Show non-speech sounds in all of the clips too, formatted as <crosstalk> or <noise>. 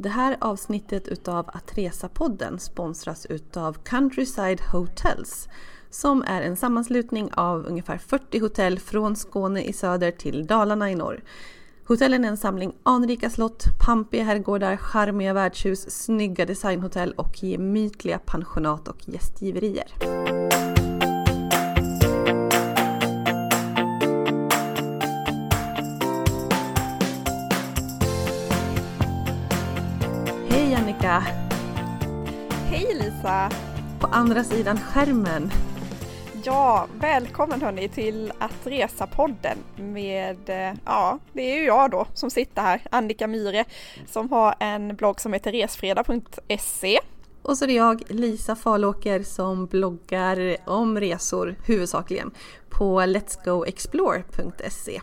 Det här avsnittet utav Atresa-podden sponsras utav Countryside Hotels som är en sammanslutning av ungefär 40 hotell från Skåne i söder till Dalarna i norr. Hotellen är en samling anrika slott, pampiga herrgårdar, charmiga värdshus, snygga designhotell och gemytliga pensionat och gästgiverier. Hej Lisa! På andra sidan skärmen. Ja, välkommen hörni till Att Resa-podden med, eh, ja, det är ju jag då som sitter här, Annika Myre, som har en blogg som heter resfredag.se. Och så är det jag, Lisa Falåker, som bloggar om resor huvudsakligen på letsgoexplore.se.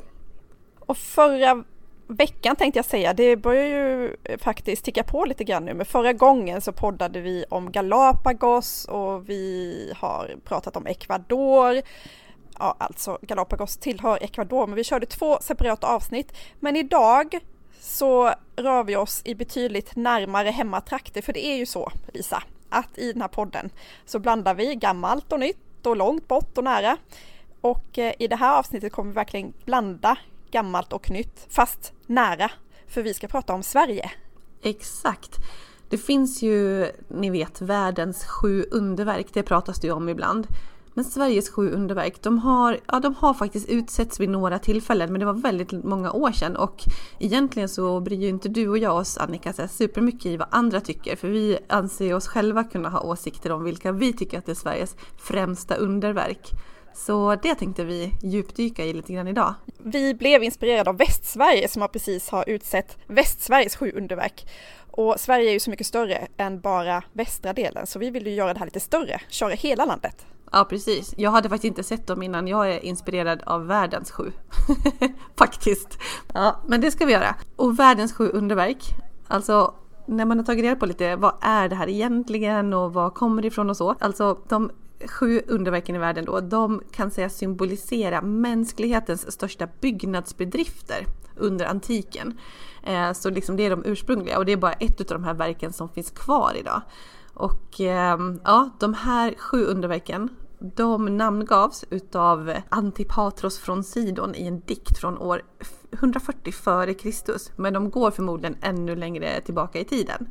Och förra veckan tänkte jag säga, det börjar ju faktiskt ticka på lite grann nu, men förra gången så poddade vi om Galapagos och vi har pratat om Ecuador. Ja, alltså Galapagos tillhör Ecuador, men vi körde två separata avsnitt. Men idag så rör vi oss i betydligt närmare hemmatrakter, för det är ju så, Lisa, att i den här podden så blandar vi gammalt och nytt och långt bort och nära. Och eh, i det här avsnittet kommer vi verkligen blanda gammalt och nytt, fast nära, för vi ska prata om Sverige. Exakt. Det finns ju, ni vet, världens sju underverk, det pratas det ju om ibland. Men Sveriges sju underverk, de har, ja, de har faktiskt utsetts vid några tillfällen, men det var väldigt många år sedan och egentligen så bryr ju inte du och jag oss, Annika, så supermycket i vad andra tycker, för vi anser oss själva kunna ha åsikter om vilka vi tycker att det är Sveriges främsta underverk. Så det tänkte vi djupdyka i lite grann idag. Vi blev inspirerade av Västsverige som har precis har utsett Västsveriges sju underverk. Och Sverige är ju så mycket större än bara västra delen, så vi vill ju göra det här lite större, köra hela landet. Ja precis. Jag hade faktiskt inte sett dem innan. Jag är inspirerad av världens sju. <laughs> faktiskt. Ja, men det ska vi göra. Och världens sju underverk. Alltså när man har tagit reda på lite vad är det här egentligen och var kommer det ifrån och så. Alltså de sju underverken i världen då, de kan sägas symbolisera mänsklighetens största byggnadsbedrifter under antiken. Eh, så liksom det är de ursprungliga och det är bara ett av de här verken som finns kvar idag. Och ehm, ja, de här sju underverken, de namngavs utav Antipatros från Sidon i en dikt från år 140 före Kristus, men de går förmodligen ännu längre tillbaka i tiden.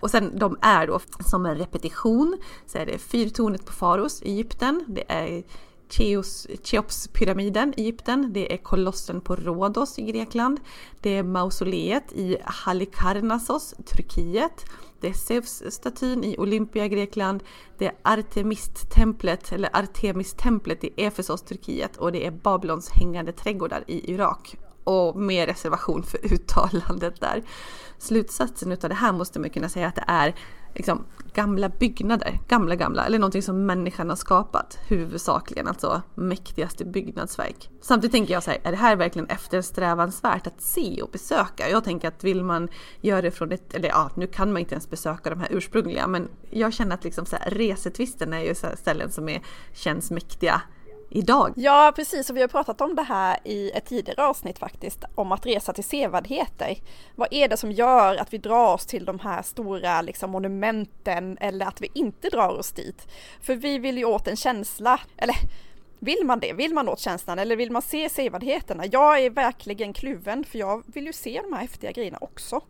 Och sen de är då som en repetition. Så är det fyrtornet på Faros i Egypten, det är Cheos, Cheops-pyramiden i Egypten, det är kolossen på Rhodos i Grekland, det är mausoleet i Halikarnassos, Turkiet, det är Zeus-statyn i Olympia, Grekland, det är Artemist-templet, eller Artemis-templet i Efesos, Turkiet. Och det är Babylons hängande trädgårdar i Irak. Och med reservation för uttalandet där slutsatsen utav det här måste man kunna säga att det är liksom gamla byggnader, gamla gamla, eller någonting som människan har skapat huvudsakligen, alltså mäktigaste byggnadsverk. Samtidigt tänker jag så här, är det här verkligen eftersträvansvärt att se och besöka? Jag tänker att vill man göra det från ett, eller ja, nu kan man inte ens besöka de här ursprungliga, men jag känner att liksom så här, resetvisten är ju så ställen som är, känns mäktiga idag. Ja, precis. Och vi har pratat om det här i ett tidigare avsnitt faktiskt, om att resa till sevärdheter. Vad är det som gör att vi drar oss till de här stora liksom, monumenten eller att vi inte drar oss dit? För vi vill ju åt en känsla, eller vill man det? Vill man åt känslan eller vill man se sevärdheterna? Jag är verkligen kluven för jag vill ju se de här häftiga grejerna också.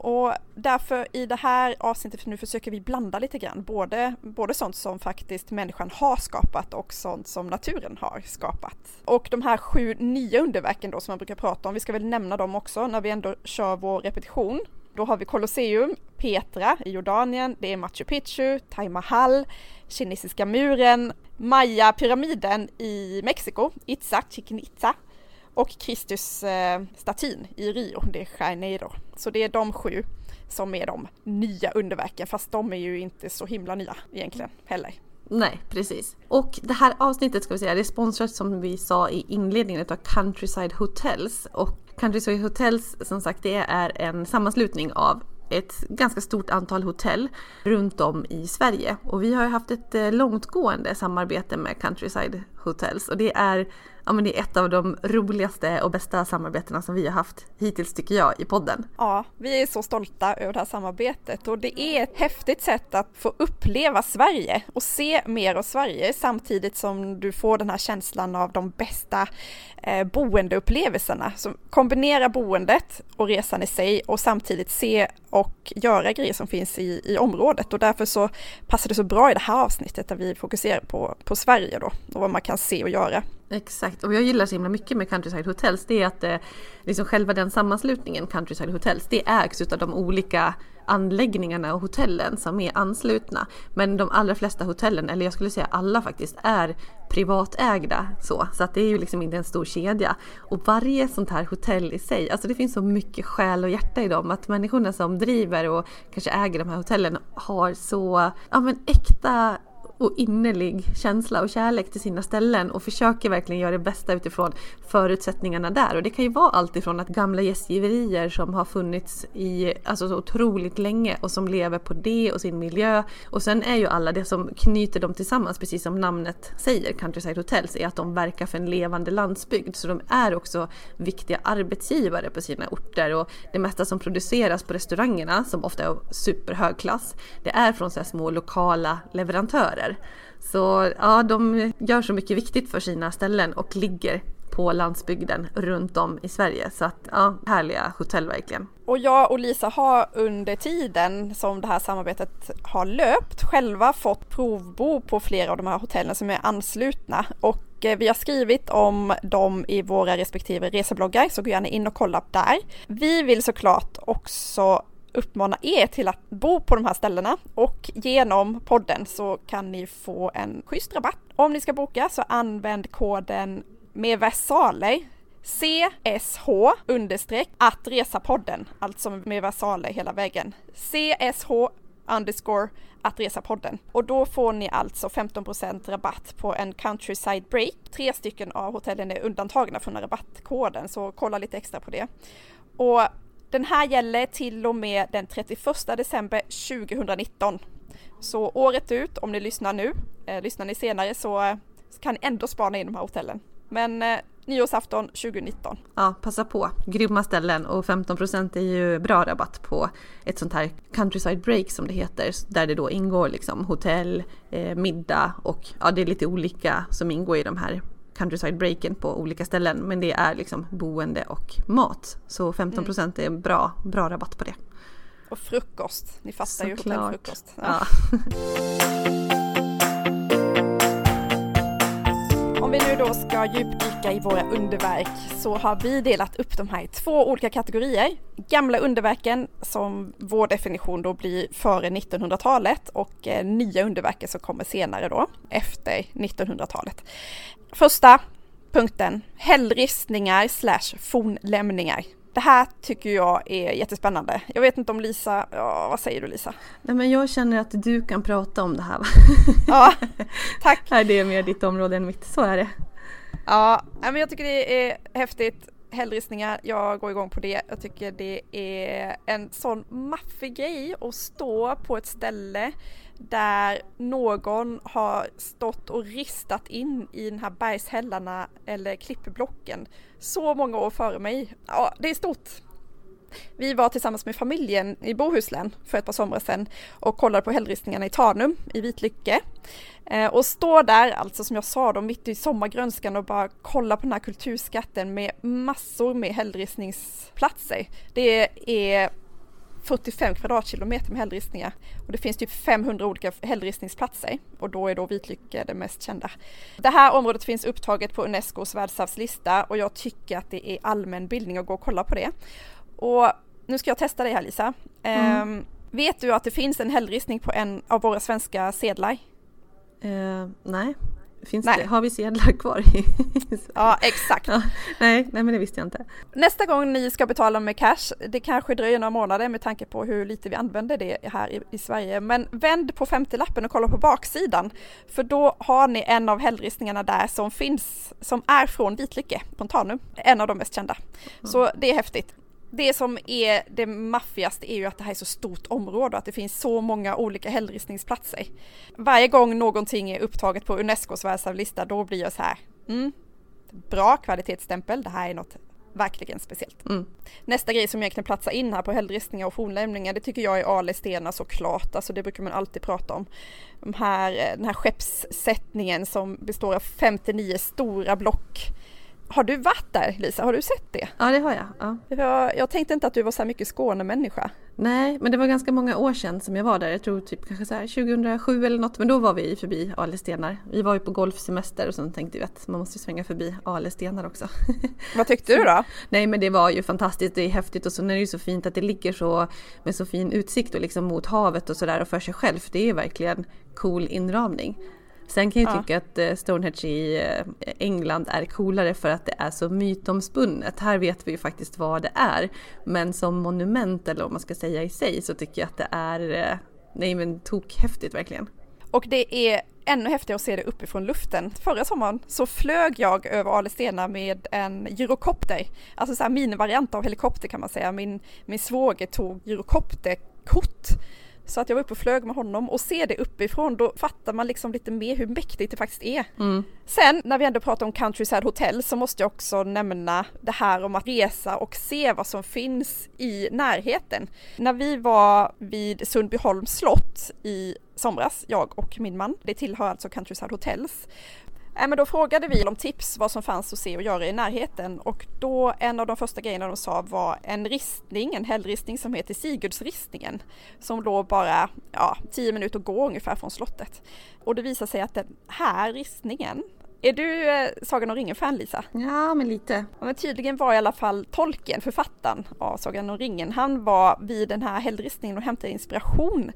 Och därför i det här avsnittet nu försöker vi blanda lite grann, både, både sånt som faktiskt människan har skapat och sånt som naturen har skapat. Och de här sju nya underverken då som man brukar prata om, vi ska väl nämna dem också när vi ändå kör vår repetition. Då har vi Colosseum, Petra i Jordanien, det är Machu Picchu, Taj Mahal, kinesiska muren, Maya-pyramiden i Mexiko, Itza, Chichen Itza och Kristus-statyn eh, i Rio de Janeiro. Så det är de sju som är de nya underverken, fast de är ju inte så himla nya egentligen heller. Nej, precis. Och det här avsnittet ska vi säga, det är sponsrat som vi sa i inledningen av Countryside Hotels. Och Countryside Hotels som sagt det är en sammanslutning av ett ganska stort antal hotell runt om i Sverige. Och vi har haft ett eh, långtgående samarbete med Countryside Hotels och det är ja, men det är ett av de roligaste och bästa samarbetena som vi har haft hittills tycker jag i podden. Ja, vi är så stolta över det här samarbetet och det är ett häftigt sätt att få uppleva Sverige och se mer av Sverige samtidigt som du får den här känslan av de bästa eh, boendeupplevelserna Så kombinera boendet och resan i sig och samtidigt se och göra grejer som finns i, i området och därför så passar det så bra i det här avsnittet där vi fokuserar på, på Sverige då och vad man kan se och göra. Exakt, och jag gillar så himla mycket med Countryside Hotels det är att eh, liksom själva den sammanslutningen Countryside Hotels det ägs utav de olika anläggningarna och hotellen som är anslutna. Men de allra flesta hotellen, eller jag skulle säga alla faktiskt, är privatägda så. Så att det är ju liksom inte en stor kedja. Och varje sånt här hotell i sig, alltså det finns så mycket själ och hjärta i dem. Att människorna som driver och kanske äger de här hotellen har så ja, men äkta och innerlig känsla och kärlek till sina ställen och försöker verkligen göra det bästa utifrån förutsättningarna där. Och det kan ju vara allt ifrån att gamla gästgiverier som har funnits i alltså så otroligt länge och som lever på det och sin miljö. Och sen är ju alla det som knyter dem tillsammans, precis som namnet säger, Countryside Hotels, är att de verkar för en levande landsbygd. Så de är också viktiga arbetsgivare på sina orter och det mesta som produceras på restaurangerna, som ofta är av superhög klass, det är från så små lokala leverantörer där. Så ja, de gör så mycket viktigt för sina ställen och ligger på landsbygden runt om i Sverige. Så att ja, härliga hotell verkligen. Och jag och Lisa har under tiden som det här samarbetet har löpt själva fått provbo på flera av de här hotellen som är anslutna och eh, vi har skrivit om dem i våra respektive resebloggar så gå gärna in och kolla där. Vi vill såklart också uppmana er till att bo på de här ställena och genom podden så kan ni få en schysst rabatt. Om ni ska boka så använd koden med versaler CSH understreck att resa podden, alltså med versaler hela vägen. CSH underscore att resa podden. Och då får ni alltså 15% rabatt på en countryside break. Tre stycken av hotellen är undantagna från rabattkoden så kolla lite extra på det. Och den här gäller till och med den 31 december 2019. Så året ut, om ni lyssnar nu, eh, lyssnar ni senare så, så, kan ni ändå spana in de här hotellen. Men eh, nyårsafton 2019. Ja, passa på. Grymma ställen och 15% är ju bra rabatt på ett sånt här countryside break som det heter. Där det då ingår liksom hotell, eh, middag och ja, det är lite olika som ingår i de här countryside breaken på olika ställen men det är liksom boende och mat. Så 15 mm. är bra, bra rabatt på det. Och frukost, ni fattar ju hotellfrukost. Ja. ja. <laughs> Om vi nu då ska djupdyka i våra underverk så har vi delat upp de här i två olika kategorier. Gamla underverken som vår definition då blir före 1900-talet och eh, nya underverken som kommer senare då efter 1900-talet. Första punkten, hällristningar slash fornlämningar. Det här tycker jag är jättespännande. Jag vet inte om Lisa, ja, vad säger du Lisa? Nej men jag känner att du kan prata om det här. <laughs> Ja, tack. Nej, det är mer ditt område än mitt, så är det. Ja, men jag tycker det är häftigt. Hällristningar, jag går igång på det. Jag tycker det är en sån maffig grej att stå på ett ställe där någon har stått och ristat in i den här bergshällarna eller klippblocken så många år före mig. Ja, det är stort. Vi var tillsammans med familjen i Bohuslän för ett par somrar sedan och kollade på hällristningarna i Tanum i Vitlycke. Eh, och står där, alltså som jag sa då, mitt i sommargrönskan och bara kolla på den här kulturskatten med massor med hällristningsplatser. Det är 45 kvadratkilometer med hällristningar och det finns typ 500 olika hällristningsplatser och då är då Vitlycke det mest kända. Det här området finns upptaget på Unescos världsarvslista och jag tycker att det är allmänbildning att gå och kolla på det. Och nu ska jag testa dig här Lisa. Mm. Um, vet du att det finns en hällristning på en av våra svenska sedlar? Uh, nej. Finns nej. Det, har vi sedlar kvar? ja, exakt. Ja, nej, nej, men det visste jag inte. Nästa gång ni ska betala med cash, det kanske dröjer några månader med tanke på hur lite vi använder det här i, i Sverige, men vänd på 50-lappen och kolla på baksidan, för då har ni en av hällristningarna där som finns, som är från Vitlycke, Pontanum, en av de mest kända. Mm. Så det är häftigt det som är det maffigaste är ju att det här är så stort område och att det finns så många olika hällristningsplatser. Varje gång någonting är upptaget på Unescos världsarvslista då blir jag så här, mm, bra kvalitetsstämpel. Det här är något verkligen speciellt. Mm. Nästa grej som egentligen platsar in här på hällristningar och fornlämningar det tycker jag är Ale stenar såklart, alltså det brukar man alltid prata om. De här, eh, den här skeppssättningen som består av 59 stora block har du varit där Lisa? Har du sett det? Ja det har jag. Ja. Jag, jag tänkte inte att du var så här mycket Skånemänniska. Nej, men det var ganska många år sedan som jag var där. Jag tror typ kanske så här 2007 eller något. Men då var vi förbi Alestenar. Vi var ju på golfsemester och så tänkte vi att man måste svänga förbi Alestenar också. <laughs> Vad tyckte du då? Nej, men det var ju fantastiskt. Det är häftigt och så är det ju så fint att det ligger så med så fin utsikt och liksom mot havet och sådär och för sig själv. Det är verkligen cool inramning. Sen kan jag ja. tycka att eh, Stonehenge i eh, England är coolare för att det är så mytomspunnet. Här vet vi ju faktiskt vad det är. Men som monument eller vad man ska säga i sig så tycker jag att det är eh, nej men tokhäftigt verkligen. Och det är ännu häftigare att se det uppifrån luften. Förra sommaren så flög jag över Alestena med en gyrokopter, alltså så här minivariant av helikopter kan man säga. Min, min svåger tog gyrokopterkort så att jag var uppe och flög med honom och ser det uppifrån då fattar man liksom lite mer hur mäktigt det faktiskt är. Mm. Sen när vi ändå pratar om Countryside Hotel så måste jag också nämna det här om att resa och se vad som finns i närheten. När vi var vid Sundbyholms slott i somras, jag och min man, det tillhör alltså Countryside Hotels, men då frågade vi om tips vad som fanns att se och göra i närheten och då en av de första grejerna de sa var en ristning, en hällristning som heter Sigurdsristningen som låg bara ja, tio minuter att gå ungefär från slottet. Och det visade sig att den här ristningen är du eh, Sagan om ringen-fan Lisa? Ja, men lite. Ja, men tydligen var i alla fall tolken, författaren av Sagan om ringen, han var vid den här hällristningen och hämtade inspiration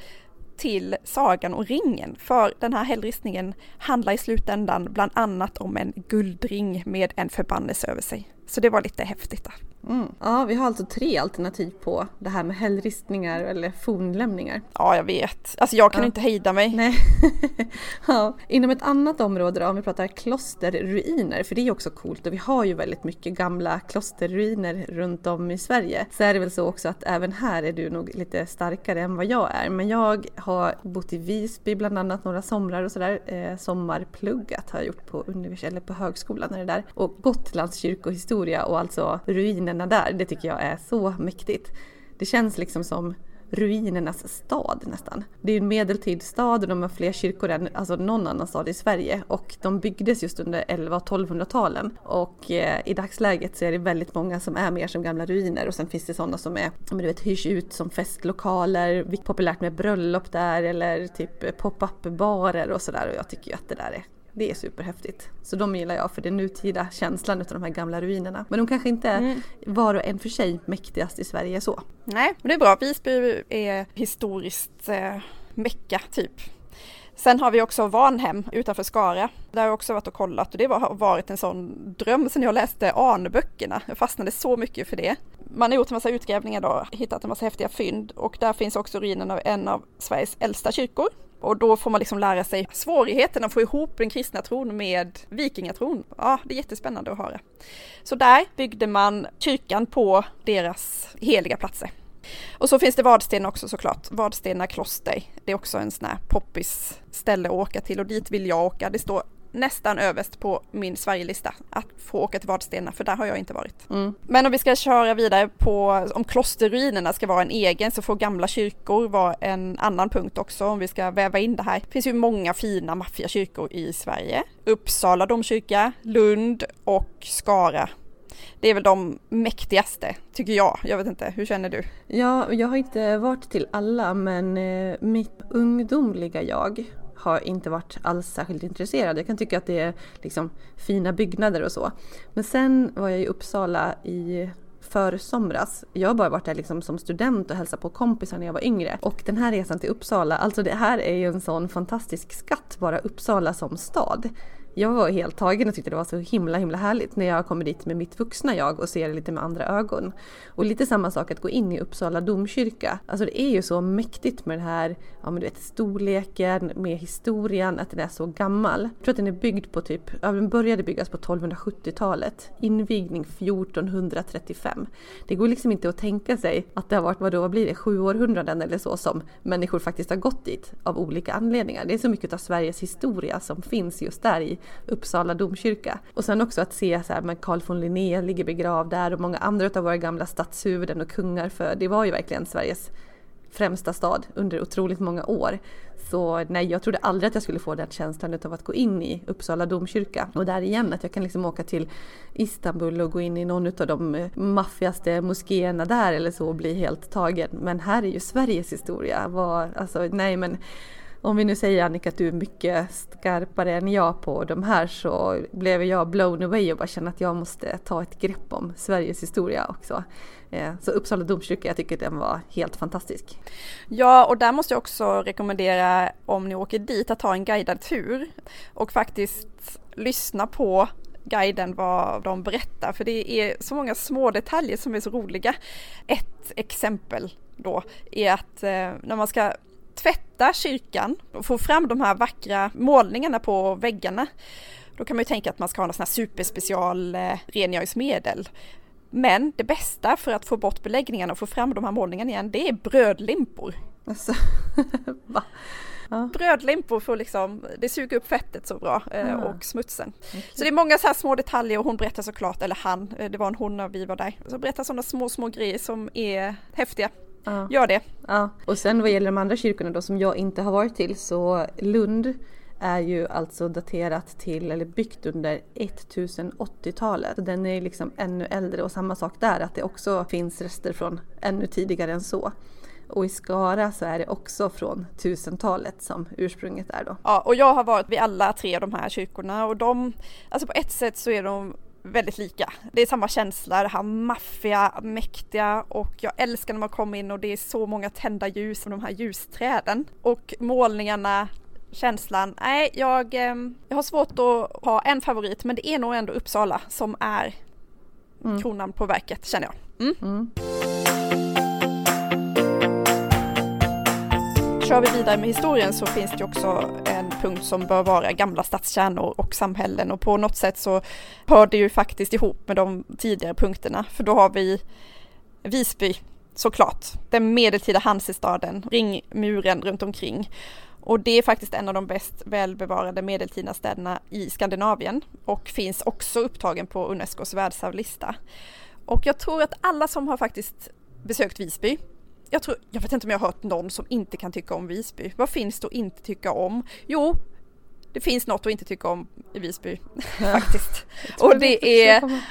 till Sagan och ringen, för den här hällristningen handlar i slutändan bland annat om en guldring med en förbannelse över sig. Så det var lite häftigt där. Mm. Ja, vi har alltså tre alternativ på det här med hällristningar eller fornlämningar. Ja, jag vet. Alltså jag kan ja. inte hejda mig. Nej. <laughs> ja. Inom ett annat område då, om vi pratar klosterruiner, för det är också coolt och vi har ju väldigt mycket gamla klosterruiner runt om i Sverige. Så är det väl så också att även här är du nog lite starkare än vad jag är. Men jag har bott i Visby bland annat några somrar och sådär. Eh, sommarpluggat har jag gjort på, univers eller på högskolan är det där. Och Gotlands kyrkohistoria och alltså ruiner ruinerna där, det tycker jag är så mäktigt. Det känns liksom som ruinernas stad nästan. Det är en medeltidsstad och de har fler kyrkor än alltså någon annan stad i Sverige och de byggdes just under 11 och 1200-talen och eh, i dagsläget så är det väldigt många som är mer som gamla ruiner och sen finns det sådana som är, men du vet, hyrs ut som festlokaler, populärt med bröllop där eller typ eh, pop-up barer och sådär och jag tycker ju att det där är det är superhäftigt. Så de gillar jag för den nutida känslan av de här gamla ruinerna. Men de kanske inte mm. var och en för sig mäktigast i Sverige så. Nej, men det är bra. Visby är historiskt eh, mecka typ. Sen har vi också Vanhem utanför Skara. Där har jag också varit och kollat och det har varit en sån dröm sen jag läste Arneböckerna. Jag fastnade så mycket för det. Man har gjort en massa utgrävningar då, hittat en massa häftiga fynd och där finns också ruinen av en av Sveriges äldsta kyrkor och då får man liksom lära sig svårigheten att få ihop den kristna tron med vikingatron. Ja, det är jättespännande att höra. Så där byggde man kyrkan på deras heliga platser. Och så finns det Vadstena också såklart, Vadstena kloster. Det är också en sån här poppis ställe att åka till och dit vill jag åka. Det står nästan överst på min Sverigelista att få åka till Vadstena för där har jag inte varit. Mm. Men om vi ska köra vidare på om klosterruinerna ska vara en egen så får gamla kyrkor vara en annan punkt också om vi ska väva in det här. Det finns ju många fina maffiga kyrkor i Sverige. Uppsala domkyrka, Lund och Skara det är väl de mäktigaste, tycker jag. Jag vet inte, hur känner du? Ja, jag har inte varit till alla, men eh, mitt ungdomliga jag har inte varit alls särskilt intresserad. Jag kan tycka att det är liksom fina byggnader och så. Men sen var jag i Uppsala i försomras. Jag har bara varit där liksom som student och hälsat på kompisar när jag var yngre. Och den här resan till Uppsala, alltså det här är ju en sån fantastisk skatt bara Uppsala som stad. Jag var helt tagen och tyckte det var så himla himla härligt när jag kommer dit med mitt vuxna jag och ser det lite med andra ögon. Och lite samma sak att gå in i Uppsala domkyrka. Alltså det är ju så mäktigt med den här, ja men du vet storleken, med historien, att den är så gammal. Jag tror att den är byggd på typ, ja den började byggas på 1270-talet. Invigning 1435. Det går liksom inte att tänka sig att det har varit, vadå, vad blir det, sju århundraden eller så som människor faktiskt har gått dit av olika anledningar. Det är så mycket av Sveriges historia som finns just där i Uppsala domkyrka. Och sen också att se så här, men Carl von Linné ligger begravd där och många andra av våra gamla stadshuvuden och kungar för det var ju verkligen Sveriges främsta stad under otroligt många år. Så nej, jag trodde aldrig att jag skulle få den känslan av att gå in i Uppsala domkyrka. Och där igen, att jag kan liksom åka till Istanbul och gå in i någon av de eh, maffigaste moskéerna där eller så och bli helt tagen. Men här är ju Sveriges historia. Var, alltså, nej men om vi nu säger Annika att du är mycket skarpare än jag på de här så blev jag blown away och bara kände att jag måste ta ett grepp om Sveriges historia också. Eh, så Uppsala domkyrka, jag tycker den var helt fantastisk. Ja, och där måste jag också rekommendera om ni åker dit att ta en guidad tur och faktiskt lyssna på guiden vad de berättar för det är så många små detaljer som är så roliga. Ett exempel då är att eh, när man ska tvätta kyrkan och få fram de här vackra målningarna på väggarna då kan man ju tänka att man ska ha något sånt här superspecial eh, rengöringsmedel. Men det bästa för att få bort beläggningarna och få fram de här målningarna igen, det är brödlimpor. Alltså, <laughs> ja. Brödlimpor får liksom, det suger upp fettet så bra eh, och smutsen. Okay. Så det är många så här små detaljer och hon berättar såklart, eller han, eh, det var en hon när vi var där, så berättar sådana små, små grejer som är häftiga. Ja. Gör det. Ja. Och sen vad gäller de andra kyrkorna då som jag inte har varit till så Lund är ju alltså daterat till, eller byggt under 1080-talet. Den är liksom ännu äldre och samma sak där, att det också finns rester från ännu tidigare än så. Och i Skara så är det också från 1000-talet som ursprunget är då. Ja, och jag har varit vid alla tre av de här kyrkorna och de, alltså på ett sätt så är de väldigt lika. Det är samma känsla, det här maffiga, mäktiga och jag älskar när man kommer in och det är så många tända ljus och de här ljusträden. Och målningarna, känslan, nej jag, ehm, jag har svårt att ha en favorit men det är nog ändå Uppsala som är mm. kronan på verket känner jag. Mm. Mm. Kör vi vidare med historien så finns det också punkt som bör vara gamla stadskärnor och samhällen. Och på något sätt så hör det ju faktiskt ihop med de tidigare punkterna. För då har vi Visby såklart, den medeltida Hansestaden, ringmuren runt omkring. Och det är faktiskt en av de bäst välbevarade medeltida städerna i Skandinavien och finns också upptagen på Unescos världsarvlista. Och jag tror att alla som har faktiskt besökt Visby jag, tror, jag vet inte om jag har hört någon som inte kan tycka om Visby. Vad finns det att inte tycka om? Jo, det finns något att inte tycka om i Visby <laughs> faktiskt. Och det är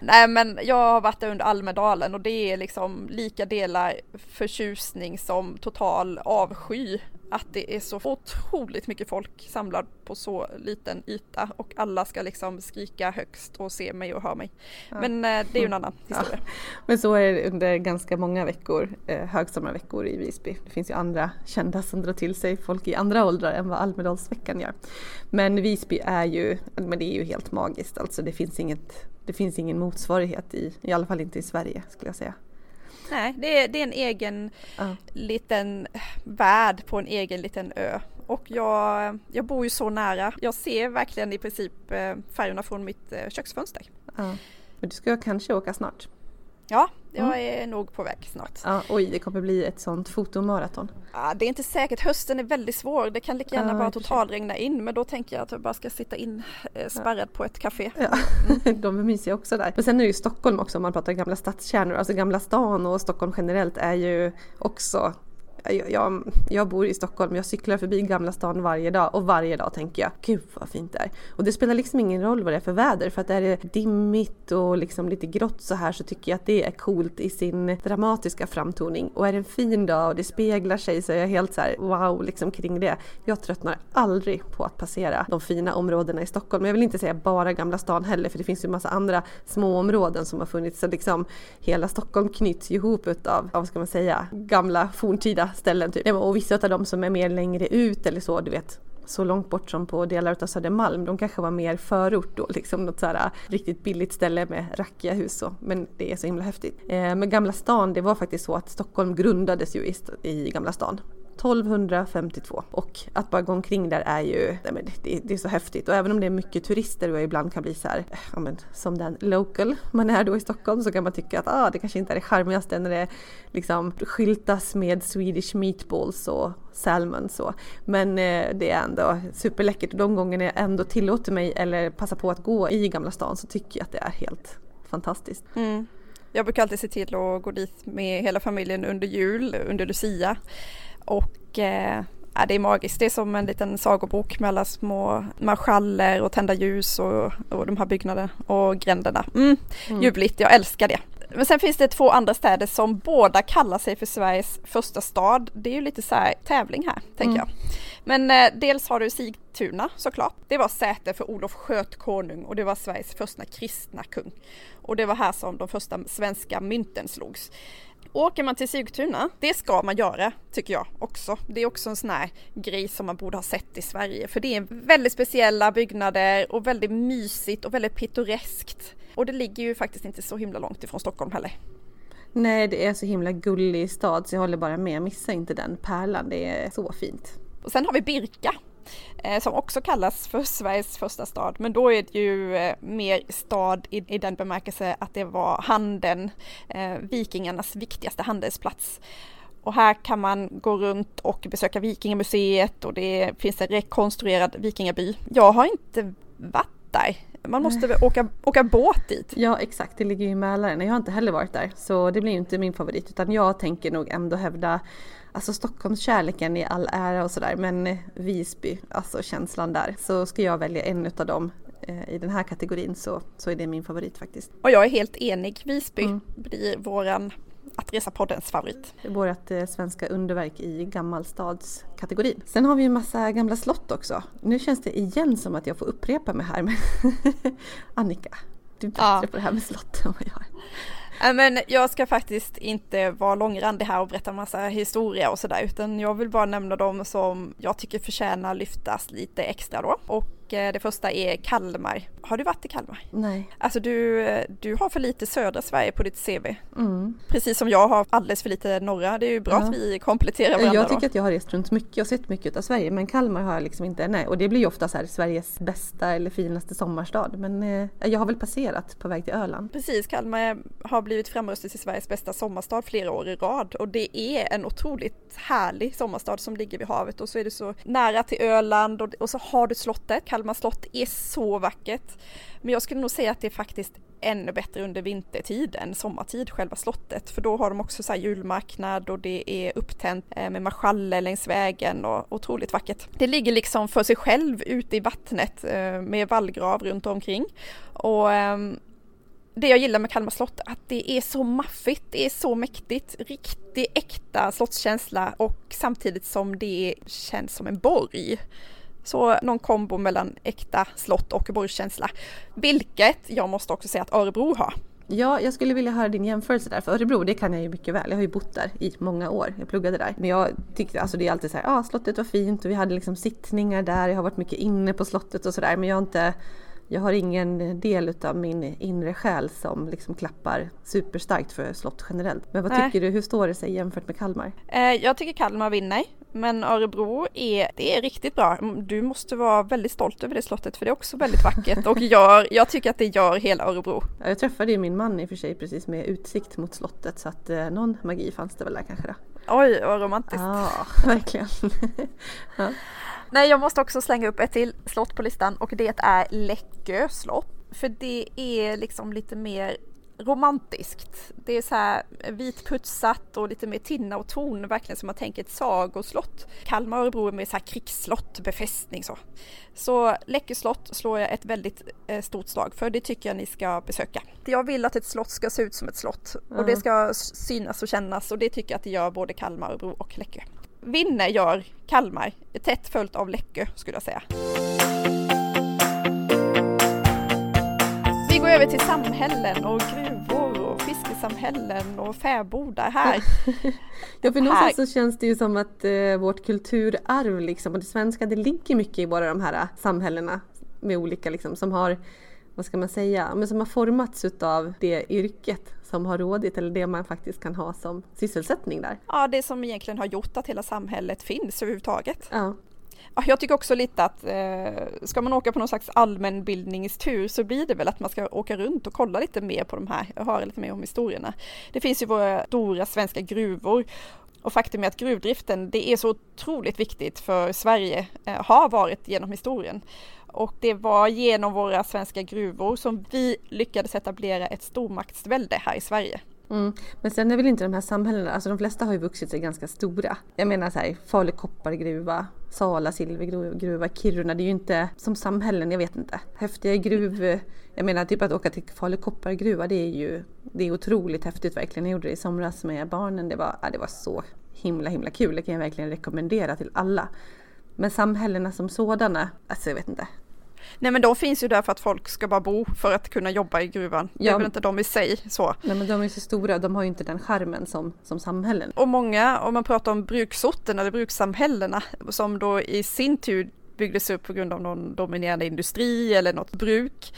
Nej men jag har varit där under Almedalen och det är liksom lika delar förtjusning som total avsky att det är så otroligt mycket folk samlad på så liten yta och alla ska liksom skrika högst och se mig och höra mig. Ja. Men eh, det är ju en annan historia. Ja. <laughs> Men så är det under ganska många veckor, eh, högsommarveckor i Visby. Det finns ju andra kända som drar till sig folk i andra åldrar än vad Almedalsveckan gör. Men Visby är ju, men det är ju helt magiskt alltså. Det finns inget det finns ingen motsvarighet i, i alla fall inte i Sverige skulle jag säga. Nej, det är, det är en egen uh. liten värld på en egen liten ö. Och jag, jag bor ju så nära. Jag ser verkligen i princip eh, färgerna från mitt eh, köksfönster. Uh. Men du ska kanske åka snart? Ja, jag mm. är nog på väg snart. Ja, oj, det kommer bli ett sånt fotomaraton. Ja, det är inte säkert. Hösten är väldigt svår. Det kan lika gärna ja, bara totalregna in. Men då tänker jag att jag bara ska sitta in eh, spärrad ja. på ett café. Ja, mm. <laughs> de är mysiga också där. Men sen är det ju Stockholm också om man pratar gamla stadskärnor. Alltså Gamla stan och Stockholm generellt är ju också jag, jag, bor i Stockholm, jag cyklar förbi Gamla stan varje dag och varje dag tänker jag gud vad fint det är. Och det spelar liksom ingen roll vad det är för väder för att är det dimmigt och liksom lite grått så här så tycker jag att det är coolt i sin dramatiska framtoning. Och är det en fin dag och det speglar sig så är jag helt så här, wow liksom kring det. Jag tröttnar aldrig på att passera de fina områdena i Stockholm. Men jag vill inte säga bara Gamla stan heller för det finns ju massa andra små områden som har funnits så liksom hela Stockholm knyts ihop utav, vad ska man säga, gamla forntida ställen typ. Och vissa av dem som är mer längre ut eller så, du vet så långt bort som på delar av Södermalm, de kanske var mer förort då, liksom något så här riktigt billigt ställe med rackiga hus så. Men det är så himla häftigt. Eh, men Gamla stan, det var faktiskt så att Stockholm grundades ju i, i Gamla stan 1252 och att bara gå omkring där är ju, det, det är så häftigt och även om det är mycket turister och ibland kan bli så här, eh, ja, men, som den local man är då i Stockholm så kan man tycka att ah, det kanske inte är det charmigaste när det liksom skyltas med Swedish meatballs och salmon så. Men eh, det är ändå superläckert och de gångerna jag ändå tillåter mig eller passar på att gå i Gamla stan så tycker jag att det är helt fantastiskt. Mm. Jag brukar alltid se till att gå dit med hela familjen under jul, under Lucia. Och eh, ja, det är magiskt. Det är som en liten sagobok med alla små marschaller och tända ljus och, och de här byggnaderna och gränderna. Mm, mm. Ljuvligt, jag älskar det. Men sen finns det två andra städer som båda kallar sig för Sveriges första stad. Det är ju lite så här tävling här, tänker mm. jag. Men eh, dels har du Sigtuna såklart. Det var säte för Olof Skötkonung och det var Sveriges första kristna kung. Och det var här som de första svenska mynten slogs. Åker man till Sigtuna, det ska man göra tycker jag också. Det är också en sån här grej som man borde ha sett i Sverige för det är väldigt speciella byggnader och väldigt mysigt och väldigt pittoreskt. Och det ligger ju faktiskt inte så himla långt ifrån Stockholm heller. Nej, det är så himla gullig stad så jag håller bara med. Missa inte den pärlan, det är så fint. Och sen har vi Birka som också kallas för Sveriges första stad. Men då är det ju eh, mer stad i, i den bemärkelse att det var handeln, eh, vikingarnas viktigaste handelsplats. Och här kan man gå runt och besöka Vikingamuseet och det finns en rekonstruerad vikingaby. Jag har inte varit där. Man måste åka, åka båt dit. Ja exakt, det ligger ju i Mälaren. Jag har inte heller varit där så det blir inte min favorit utan jag tänker nog ändå hävda Alltså Stockholmskärleken i all ära och sådär men Visby, alltså känslan där. Så ska jag välja en utav dem eh, i den här kategorin så, så är det min favorit faktiskt. Och jag är helt enig, Visby mm. blir våran att resa-poddens favorit. Vårt eh, svenska underverk i gammalstadskategorin. Sen har vi en massa gamla slott också. Nu känns det igen som att jag får upprepa mig här men <laughs> Annika, du är bättre ja. på det här med slott än vad jag är. Men jag ska faktiskt inte vara långrandig här och berätta massa historia och sådär utan jag vill bara nämna dem som jag tycker förtjänar lyftas lite extra då. Och det första är Kalmar. Har du varit i Kalmar? Nej. Alltså du, du har för lite södra Sverige på ditt CV. Mm. Precis som jag har alldeles för lite norra. Det är ju bra ja. att vi kompletterar varandra. Jag tycker då. att jag har rest runt mycket och sett mycket av Sverige men Kalmar har jag liksom inte, nej. Och det blir ju ofta så här Sveriges bästa eller finaste sommarstad. Men eh, jag har väl passerat på väg till Öland. Precis, Kalmar har blivit framröstad till Sveriges bästa sommarstad flera år i rad och det är en otroligt härlig sommarstad som ligger vid havet och så är det så nära till Öland och, och så har du slottet, Kalmar Kalmar slott är så vackert. Men jag skulle nog säga att det är faktiskt ännu bättre under vintertid än sommartid, själva slottet. För då har de också så julmarknad och det är upptänt eh, med marschaller längs vägen och otroligt vackert. Det ligger liksom för sig själv ute i vattnet eh, med vallgrav runt omkring. Och ehm, det jag gillar med Kalmar slott är att det är så maffigt, det är så mäktigt, riktig äkta slottskänsla och samtidigt som det känns som en borg. Så någon kombo mellan äkta slott och borgkänsla. Vilket jag måste också säga att Örebro har. Ja, jag skulle vilja höra din jämförelse där. För Örebro, det kan jag ju mycket väl. Jag har ju bott där i många år. Jag pluggade där. Men jag tyckte, alltså det är alltid så här, ja ah, slottet var fint och vi hade liksom sittningar där. Jag har varit mycket inne på slottet och sådär. Men jag har inte jag har ingen del av min inre själ som liksom klappar superstarkt för slott generellt. Men vad Nej. tycker du, hur står det sig jämfört med Kalmar? Eh, jag tycker Kalmar vinner, men Örebro är, det är riktigt bra. Du måste vara väldigt stolt över det slottet för det är också väldigt vackert och <laughs> gör, jag tycker att det gör hela Örebro. Ja, jag träffade ju min man i och för sig precis med utsikt mot slottet så att eh, någon magi fanns det väl där kanske då. Oj, vad romantiskt. Ja, <laughs> verkligen. <laughs> ja. Nej, jag måste också slänga upp ett till slott på listan och det är Läckö slott. För det är liksom lite mer romantiskt. Det är så här vitputsat och lite mer tinna och ton, verkligen som man tänker ett sagoslott. Kalmar och Örebro är mer så här krigsslott, befästning så. Så Läckö slott slår jag ett väldigt eh, stort slag för, det tycker jag ni ska besöka. Jag vill att ett slott ska se ut som ett slott och det ska synas och kännas och det tycker jag att det gör både Kalmar, Örebro och Läckö vinner gör Kalmar, tätt följt av Läckö skulle jag säga. Går över till samhällen och gruvor och fiskesamhällen och fäbodar här. <laughs> ja, för någonstans så känns det ju som att eh, vårt kulturarv liksom, och det svenska, det ligger mycket i båda de här eh, samhällena med olika liksom, som har vad ska man säga, men som har formats utav det yrket som har rådit eller det man faktiskt kan ha som sysselsättning där. Ja, det som egentligen har gjort att hela samhället finns överhuvudtaget. Ja. Jag tycker också lite att eh, ska man åka på någon slags allmänbildningstur så blir det väl att man ska åka runt och kolla lite mer på de här och höra lite mer om historierna. Det finns ju våra stora svenska gruvor och faktum är att gruvdriften, det är så otroligt viktigt för Sverige, eh, har varit genom historien. Och det var genom våra svenska gruvor som vi lyckades etablera ett stormaktsvälde här i Sverige. Mm. Men sen är väl inte de här samhällena, alltså de flesta har ju vuxit sig ganska stora. Jag menar så här, Falu koppargruva, Sala silvergruva, Kiruna, det är ju inte som samhällen, jag vet inte. Häftiga gruv, jag menar typ att åka till Falu koppargruva, det är ju det är otroligt häftigt verkligen. Jag gjorde det i somras med barnen, det var, ja, det var så himla himla kul, det kan jag verkligen rekommendera till alla. Men samhällena som sådana, alltså jag vet inte, Nej men de finns ju där för att folk ska bara bo för att kunna jobba i gruvan. Ja. Det är väl inte de i sig så. Nej men de är så stora, de har ju inte den skärmen som, som samhällen. Och många, om man pratar om bruksorten eller brukssamhällena som då i sin tur byggdes upp på grund av någon dominerande industri eller något bruk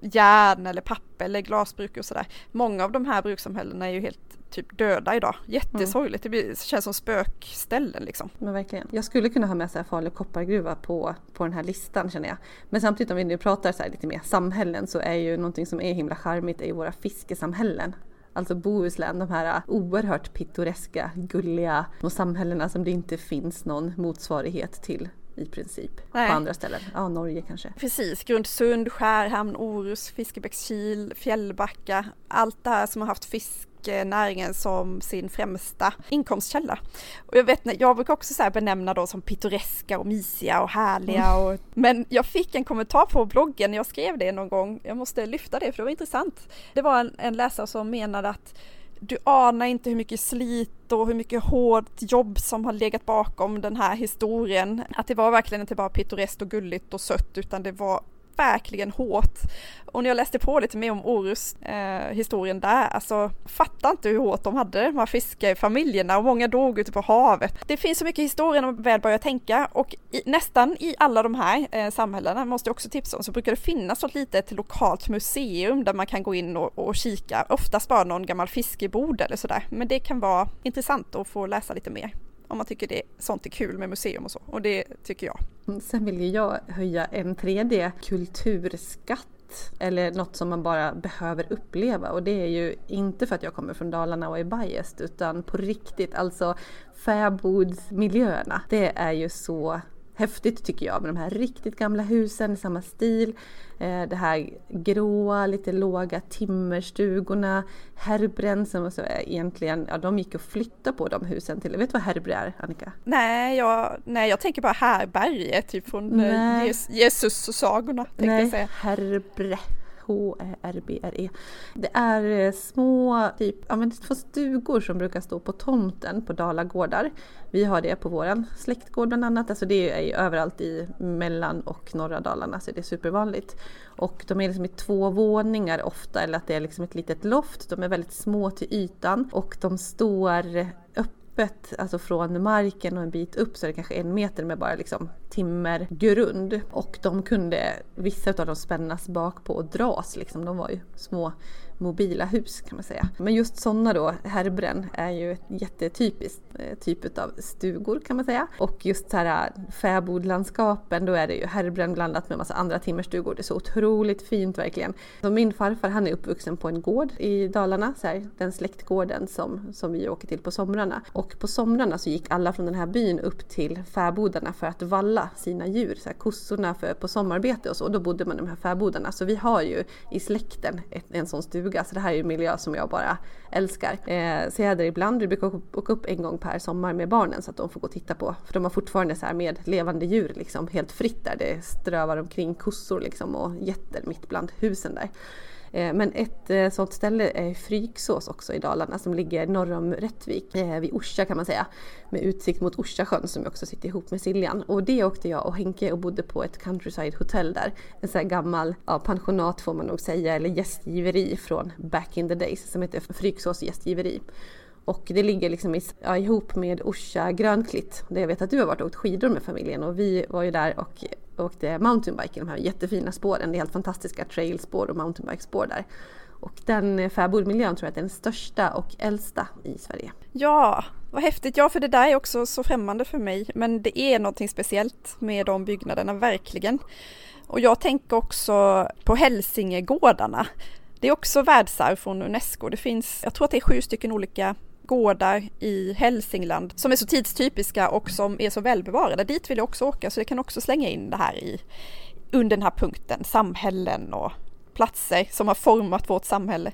järn eller papper eller glasbruk och sådär. Många av de här brukssamhällena är ju helt typ döda idag. Jättesorgligt, det, blir, det känns som spökställen liksom. Men verkligen. Jag skulle kunna ha med så här farlig koppargruva på, på den här listan känner jag. Men samtidigt om vi nu pratar så lite mer samhällen så är ju någonting som är himla charmigt är ju våra fiskesamhällen. Alltså Bohuslän, de här oerhört pittoreska, gulliga små samhällena som det inte finns någon motsvarighet till i princip Nej. på andra ställen. Ja, Norge kanske. Precis, Grundsund, Skärhamn, Orust, Fiskebäckskil, Fjällbacka. Allt det här som har haft fisk näringen som sin främsta inkomstkälla. Och jag vet, jag brukar också så benämna dem som pittoreska och mysiga och härliga. Mm. Och, men jag fick en kommentar på bloggen, jag skrev det någon gång, jag måste lyfta det för det var intressant. Det var en, en läsare som menade att du anar inte hur mycket slit och hur mycket hårt jobb som har legat bakom den här historien. Att det var verkligen inte bara pittoreskt och gulligt och sött utan det var verkligen hårt. Och när jag läste på lite mer om Orust eh, historien där, alltså fattar inte hur hårt de hade de här fiskefamiljerna och många dog ute på havet. Det finns så mycket historia när man väl börjar tänka och i, nästan i alla de här eh, samhällena, måste jag också tipsa om, så brukar det finnas något litet lokalt museum där man kan gå in och, och kika, oftast bara någon gammal fiskebod eller sådär. Men det kan vara intressant att få läsa lite mer om man tycker det, sånt är kul med museum och så. Och det tycker jag. Mm, sen vill ju jag höja en tredje kulturskatt eller något som man bara behöver uppleva och det är ju inte för att jag kommer från Dalarna och är biased utan på riktigt alltså fäbodsmiljöerna. Det är ju så häftigt tycker jag med de här riktigt gamla husen i samma stil. Eh, det här gråa, lite låga timmerstugorna. Härbren som så egentligen, ja de gick att flytta på de husen till. Vet du vad Herbre är Annika? Nej jag, nej, jag tänker bara härberget typ från eh, Jesus-sagorna. Nej, Herbre. H-E-R-B-R-E. Det är eh, små, typ, ja, men två stugor som brukar stå på tomten på Dalagårdar. Vi har det på våran släktgård bland annat. Alltså det är ju överallt i mellan och norra Dalarna så det är supervanligt. Och de är liksom i två våningar ofta eller att det är liksom ett litet loft. De är väldigt små till ytan och de står öppet, alltså från marken och en bit upp så är det kanske en meter med bara liksom timmergrund. Och de kunde, vissa av dem spännas bak på och dras liksom. De var ju små mobila hus kan man säga. Men just sådana då, härbren, är ju ett jättetypiskt eh, typ av stugor kan man säga. Och just så här eh, fäbodlandskapen, då är det ju härbren blandat med massa andra timmerstugor. Det är så otroligt fint verkligen. Så min farfar han är uppvuxen på en gård i Dalarna, så här, den släktgården som, som vi åker till på somrarna. Och på somrarna så gick alla från den här byn upp till fäbodarna för att valla sina djur, så här, kossorna för, på sommarbete och så. Och då bodde man i de här fäbodarna. Så vi har ju i släkten ett, en sån stuga stuga så alltså, det här är ju en miljö som jag bara älskar. Eh, så jag är där ibland, vi brukar åka upp en gång per sommar med barnen så att de får gå och titta på, för de har fortfarande så här med levande djur liksom helt fritt där. Det strövar omkring kossor liksom och getter mitt bland husen där. Eh, men ett eh, sånt ställe är Fryksås också i Dalarna som ligger norr om Rättvik, eh, vid Orsa kan man säga, med utsikt mot Orsasjön som också sitter ihop med Siljan. Och det åkte jag och Henke och bodde på ett countryside hotell där. En sån här gammal ja, pensionat får man nog säga, eller gästgiveri från back in the days som heter Fryksås gästgiveri. Och det ligger liksom i, ja, ihop med Orsa Grönklitt. Där jag vet att du har varit och åkt skidor med familjen och vi var ju där och åkte mountainbike i de här jättefina spåren. Det är helt fantastiska trailspår och mountainbikespår där. Och den eh, fäbodmiljön tror jag är den största och äldsta i Sverige. Ja, vad häftigt. Ja, för det där är också så främmande för mig. Men det är någonting speciellt med de byggnaderna, verkligen. Och jag tänker också på Hälsingegårdarna. Det är också världsarv från Unesco. Det finns, jag tror att det är sju stycken olika gårdar i Hälsingland som är så tidstypiska och som är så välbevarade. Dit vill jag också åka så jag kan också slänga in det här i under den här punkten, samhällen och platser som har format vårt samhälle.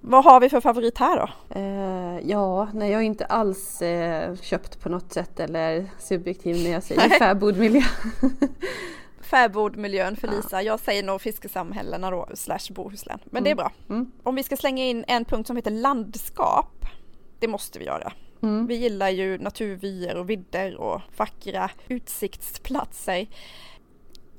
Vad har vi för favorit här då? Eh, ja, nej jag är inte alls eh, köpt på något sätt eller subjektiv när jag säger <laughs> fäbodmiljö. Fäbodmiljön för Lisa, ja. jag säger nog fiskesamhällena då, slash Bohuslän. Men mm. det är bra. Mm. Om vi ska slänga in en punkt som heter landskap, det måste vi göra. Mm. Vi gillar ju naturvyer och vidder och vackra utsiktsplatser.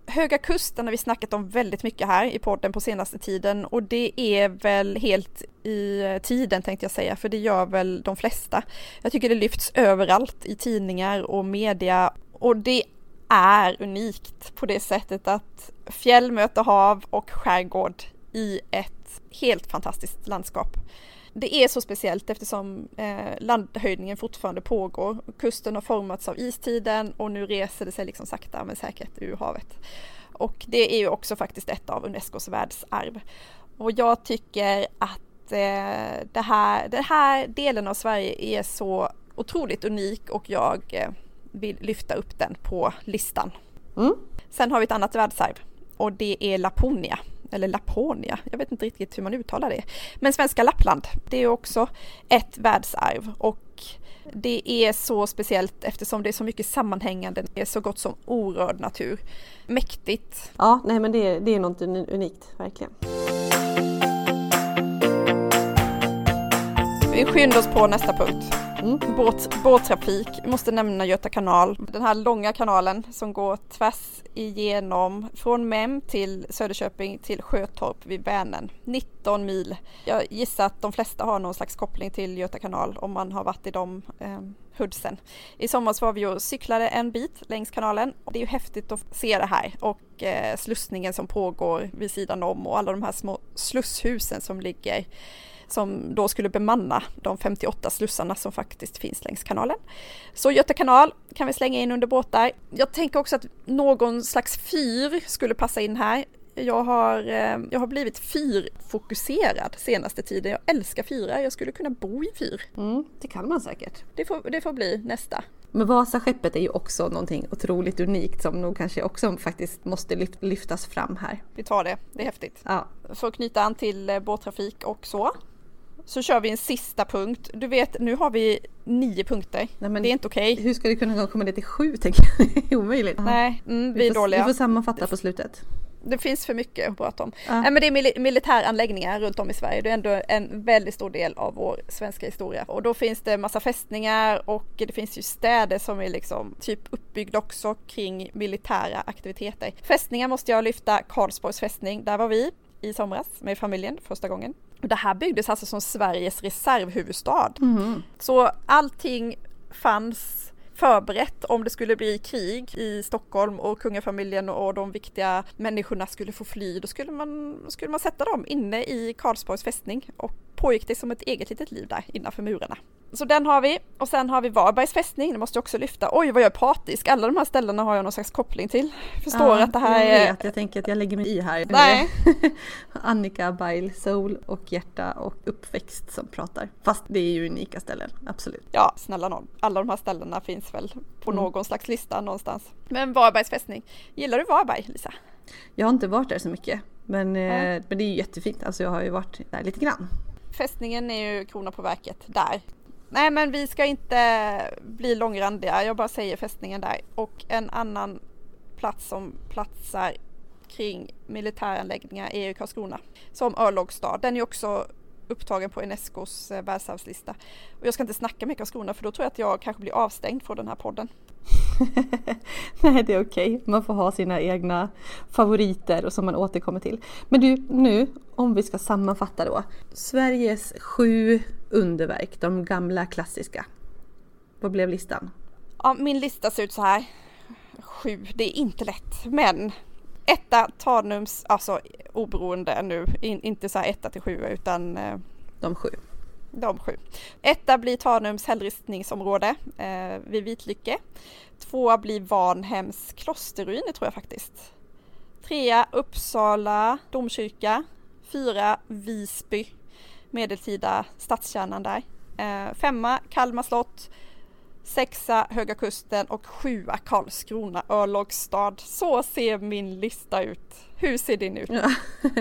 Höga Kusten har vi snackat om väldigt mycket här i podden på senaste tiden och det är väl helt i tiden tänkte jag säga, för det gör väl de flesta. Jag tycker det lyfts överallt i tidningar och media och det är unikt på det sättet att fjäll möter hav och skärgård i ett helt fantastiskt landskap. Det är så speciellt eftersom eh, landhöjningen fortfarande pågår. Kusten har formats av istiden och nu reser det sig liksom sakta men säkert ur havet. Och det är ju också faktiskt ett av Unescos världsarv. Och jag tycker att eh, det här, den här delen av Sverige är så otroligt unik och jag eh, vill lyfta upp den på listan. Mm. Sen har vi ett annat världsarv och det är Laponia eller Laponia, jag vet inte riktigt hur man uttalar det. Men svenska Lappland, det är också ett världsarv och det är så speciellt eftersom det är så mycket sammanhängande, det är så gott som orörd natur. Mäktigt. Ja, nej men det, är, det är något unikt, verkligen. Vi skyndar oss på nästa punkt. Mm. Båt, båttrafik, vi måste nämna Göta kanal. Den här långa kanalen som går tvärs igenom från Mem till Söderköping till Sjötorp vid Vänern. 19 mil. Jag gissar att de flesta har någon slags koppling till Göta kanal om man har varit i de eh, hoodsen. I somras var vi och cyklade en bit längs kanalen. Det är ju häftigt att se det här och eh, slussningen som pågår vid sidan om och alla de här små slusshusen som ligger som då skulle bemanna de 58 slussarna som faktiskt finns längs kanalen. Så Göta kanal kan vi slänga in under båtar. Jag tänker också att någon slags fyr skulle passa in här. Jag har, eh, jag har blivit fyrfokuserad senaste tiden. Jag älskar fyrar. Jag skulle kunna bo i fyr. Mm, det kan man säkert. Det får, det får bli nästa. Men Vasaskeppet är ju också någonting otroligt unikt som nog kanske också faktiskt måste lyftas fram här. Vi tar det, det är häftigt. Ja. För att knyta an till eh, båttrafik och så så kör vi en sista punkt. Du vet, nu har vi nio punkter. Nej, men det är inte okej. Okay. Hur ska det kunna komma ner till sju tänker jag? <laughs> Det är omöjligt. Nej, mm, vi, vi är får, dåliga. Vi får sammanfatta på slutet. Det finns för mycket att prata om. Ja. Nej, men det är mil militäranläggningar runt om i Sverige. Det är ändå en väldigt stor del av vår svenska historia. Och då finns det massa fästningar och det finns ju städer som är liksom typ uppbyggda också kring militära aktiviteter. Fästningar måste jag lyfta Karlsborgs fästning. Där var vi i somras med familjen första gången. Det här byggdes alltså som Sveriges reservhuvudstad. Mm. Så allting fanns förberett om det skulle bli krig i Stockholm och kungafamiljen och de viktiga människorna skulle få fly. Då skulle man, skulle man sätta dem inne i Karlsborgs fästning och pågick det som ett eget litet liv där innanför murarna. Så den har vi och sen har vi Varbergs fästning, det måste jag också lyfta. Oj vad jag är patisk, alla de här ställena har jag någon slags koppling till. Förstår ja, att det här jag är... Vet, jag tänker att jag lägger mig i här. Nej. <laughs> Annika Bail, Soul och Hjärta och Uppväxt som pratar. Fast det är ju unika ställen, absolut. Ja, snälla någon. Alla de här ställena finns väl på mm. någon slags lista någonstans. Men Varbergs fästning, gillar du Varberg Lisa? Jag har inte varit där så mycket. Men, mm. men det är ju jättefint, alltså jag har ju varit där lite grann. Fästningen är ju krona på verket där. Nej men vi ska inte bli långrandiga, jag bara säger fästningen där. Och en annan plats som platsar kring militäranläggningar är ju Karlskrona som örlogsstad. Den är också upptagen på Unescos eh, världsarvslista. Och jag ska inte snacka med Karlskrona för då tror jag att jag kanske blir avstängd från den här podden. <laughs> Nej, det är okej. Okay. Man får ha sina egna favoriter och som man återkommer till. Men du, nu om vi ska sammanfatta då. Sveriges sju underverk, de gamla klassiska. Vad blev listan? Ja, min lista ser ut så här. Sju, det är inte lätt, men Etta Tanums, alltså oberoende nu, in, inte så här etta till sju utan eh, De sju. de sju. Etta blir Tanums hällristningsområde eh, vid Vitlycke. Tvåa blir Varnhems klosterruiner tror jag faktiskt. Trea Uppsala domkyrka. Fyra Visby, medeltida stadskärnan där. Eh, femma Kalmar slott. Sexa Höga Kusten och sjua Karlskrona örlogsstad. Så ser min lista ut. Hur ser din ut? Ja. <laughs>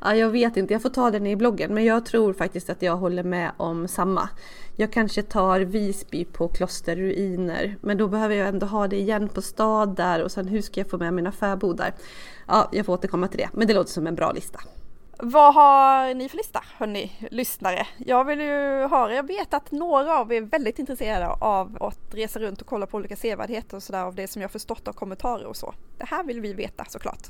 ja, jag vet inte, jag får ta den i bloggen men jag tror faktiskt att jag håller med om samma. Jag kanske tar Visby på klosterruiner men då behöver jag ändå ha det igen på stad där och sen hur ska jag få med mina fäbodar? Ja, jag får återkomma till det men det låter som en bra lista. Vad har ni för lista, hörni, lyssnare? Jag vill ju höra, jag vet att några av er är väldigt intresserade av att resa runt och kolla på olika sevärdheter och sådär av det som jag förstått av kommentarer och så. Det här vill vi veta såklart.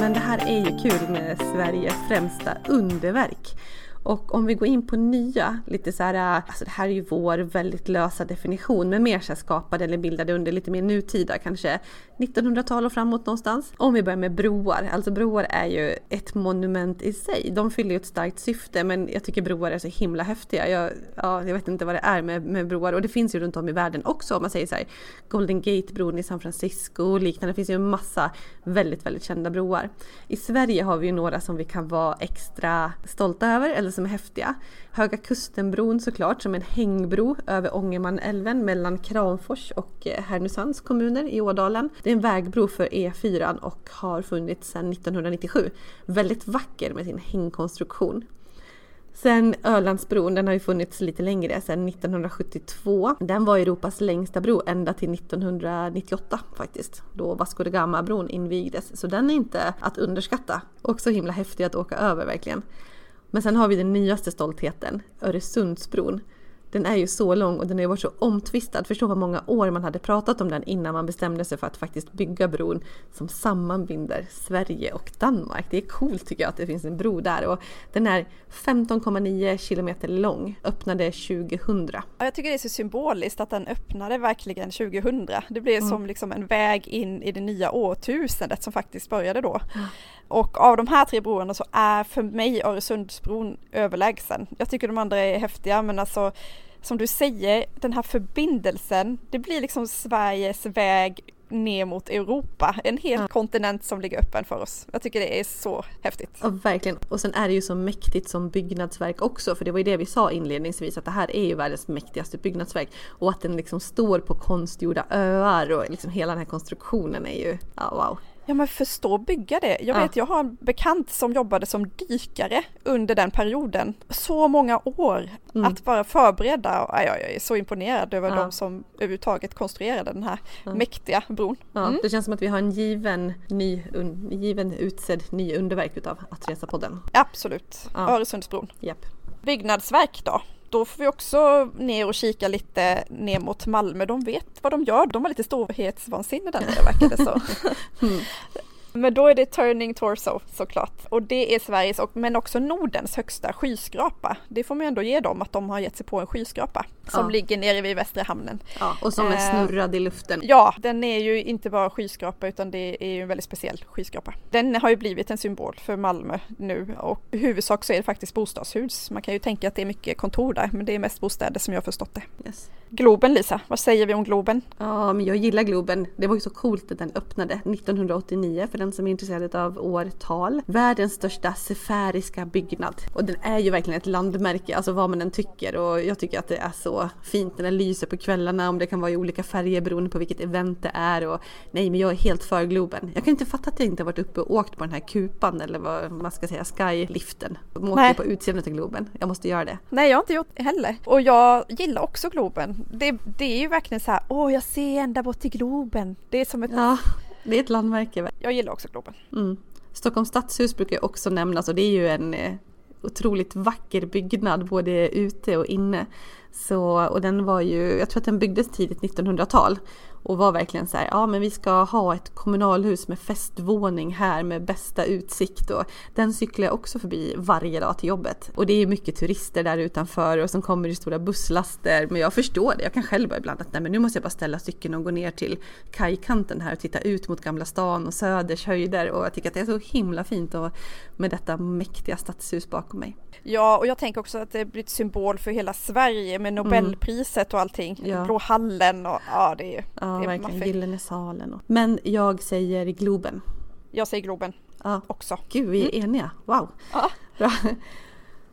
Men det här är ju kul med Sveriges främsta underverk. Och om vi går in på nya, lite så här, äh, alltså det här är ju vår väldigt lösa definition, men mer så skapade eller bildade under lite mer nutida, kanske 1900-tal och framåt någonstans. Om vi börjar med broar, alltså broar är ju ett monument i sig. De fyller ju ett starkt syfte, men jag tycker broar är så himla häftiga. Jag, ja, jag vet inte vad det är med, med broar och det finns ju runt om i världen också. Om man säger så här, Golden Gate-bron i San Francisco och liknande. Det finns ju en massa väldigt, väldigt kända broar. I Sverige har vi ju några som vi kan vara extra stolta över, eller som är häftiga. Höga Kustenbron såklart, som en hängbro över Ångermanälven mellan Kramfors och eh, Härnösands kommuner i Ådalen. Det är en vägbro för E4 och har funnits sedan 1997. Väldigt vacker med sin hängkonstruktion. Sen Ölandsbron, den har ju funnits lite längre, sedan 1972. Den var Europas längsta bro ända till 1998 faktiskt, då Vasco da Gama-bron invigdes. Så den är inte att underskatta. Också himla häftig att åka över verkligen. Men sen har vi den nyaste stoltheten, Öresundsbron. Den är ju så lång och den har ju varit så omtvistad. Förstå vad många år man hade pratat om den innan man bestämde sig för att faktiskt bygga bron som sammanbinder Sverige och Danmark. Det är coolt tycker jag att det finns en bro där och den är 15,9 kilometer lång, öppnade 2000. Ja, jag tycker det är så symboliskt att den öppnade verkligen 2000. Det blev som liksom en väg in i det nya årtusendet som faktiskt började då. Och av de här tre broarna så är för mig Öresundsbron överlägsen. Jag tycker de andra är häftiga men alltså som du säger, den här förbindelsen, det blir liksom Sveriges väg ner mot Europa, en hel Ja. kontinent som ligger öppen för oss. Jag tycker det är så häftigt. Ja, verkligen. Och sen är det ju så mäktigt som byggnadsverk också, för det var ju det vi sa inledningsvis, att det här är ju världens mäktigaste byggnadsverk. Och att den liksom står på konstgjorda öar och liksom hela den här konstruktionen är ju, ja wow. Ja men förstå bygga det. Jag Ja. vet, jag har en bekant som jobbade som dykare under den perioden. Så många år Mm. att bara förbereda. Ja, Jag är så imponerad över Ja. de som överhuvudtaget konstruerade den här Ja. mäktiga bron. Mm. Det känns som att vi har en given, ny, un, given utsedd ny underverk utav Att resa-podden. Absolut, Ja. Öresundsbron. Japp. Byggnadsverk då? Då får vi också ner och kika lite ner mot Malmö. De vet vad de gör. De har lite storhetsvansinne där nere verkar det så. <laughs> Mm. Men då är det Turning Torso såklart. Och det är Sveriges, och, men också Nordens högsta skyskrapa. Det får man ändå ge dem att de har gett sig på en skyskrapa som Ja. ligger nere vid Västra hamnen. Ja, och som är Eh, snurrad i luften. Ja, den är ju inte bara skyskrapa utan det är ju en väldigt speciell skyskrapa. Den har ju blivit en symbol för Malmö nu och i huvudsak så är det faktiskt bostadshus. Man kan ju tänka att det är mycket kontor där men det är mest bostäder som jag har förstått det. Yes. Globen Lisa, vad säger vi om Globen? Ja, men jag gillar Globen. Det var ju så coolt att den öppnade 1989 för den som är intresserad av årtal. Världens största sefäriska byggnad. Och den är ju verkligen ett landmärke, alltså vad man än tycker. Och jag tycker att det är så fint när den lyser på kvällarna, om det kan vara i olika färger beroende på vilket event det är. Och nej, men jag är helt för Globen. Jag kan inte fatta att jag inte har varit uppe och åkt på den här kupan eller vad man ska säga, skyliften. De ju på utseendet till Globen. Jag måste göra det. Nej, jag har inte gjort det heller. Och jag gillar också Globen. Det, det är ju verkligen så här, åh jag ser ända bort till Globen. Det är som ett, Ja, det är ett landmärke. jag gillar också Globen. Mm. Stockholms stadshus brukar också nämnas och det är ju en eh, otroligt vacker byggnad både ute och inne. Så, och den var ju, jag tror att den byggdes tidigt 1900-tal och var verkligen så här, ja men vi ska ha ett kommunalhus med festvåning här med bästa utsikt och den cyklar jag också förbi varje dag till jobbet. Och det är mycket turister där utanför och som kommer i stora busslaster. Men jag förstår det, jag kan själv ibland att nej men nu måste jag bara ställa cykeln och gå ner till kajkanten här och titta ut mot Gamla stan och Söders höjder och jag tycker att det är så himla fint och med detta mäktiga stadshus bakom mig. Ja, och jag tänker också att det blir ett symbol för hela Sverige med mm. Nobelpriset och allting. Ja. Blå hallen och ja, det är Ja, det är verkligen. Gyllene salen. Och... Men jag säger Globen. Jag säger Globen ja. också. Gud, vi är mm. eniga. Wow! Ja. Bra.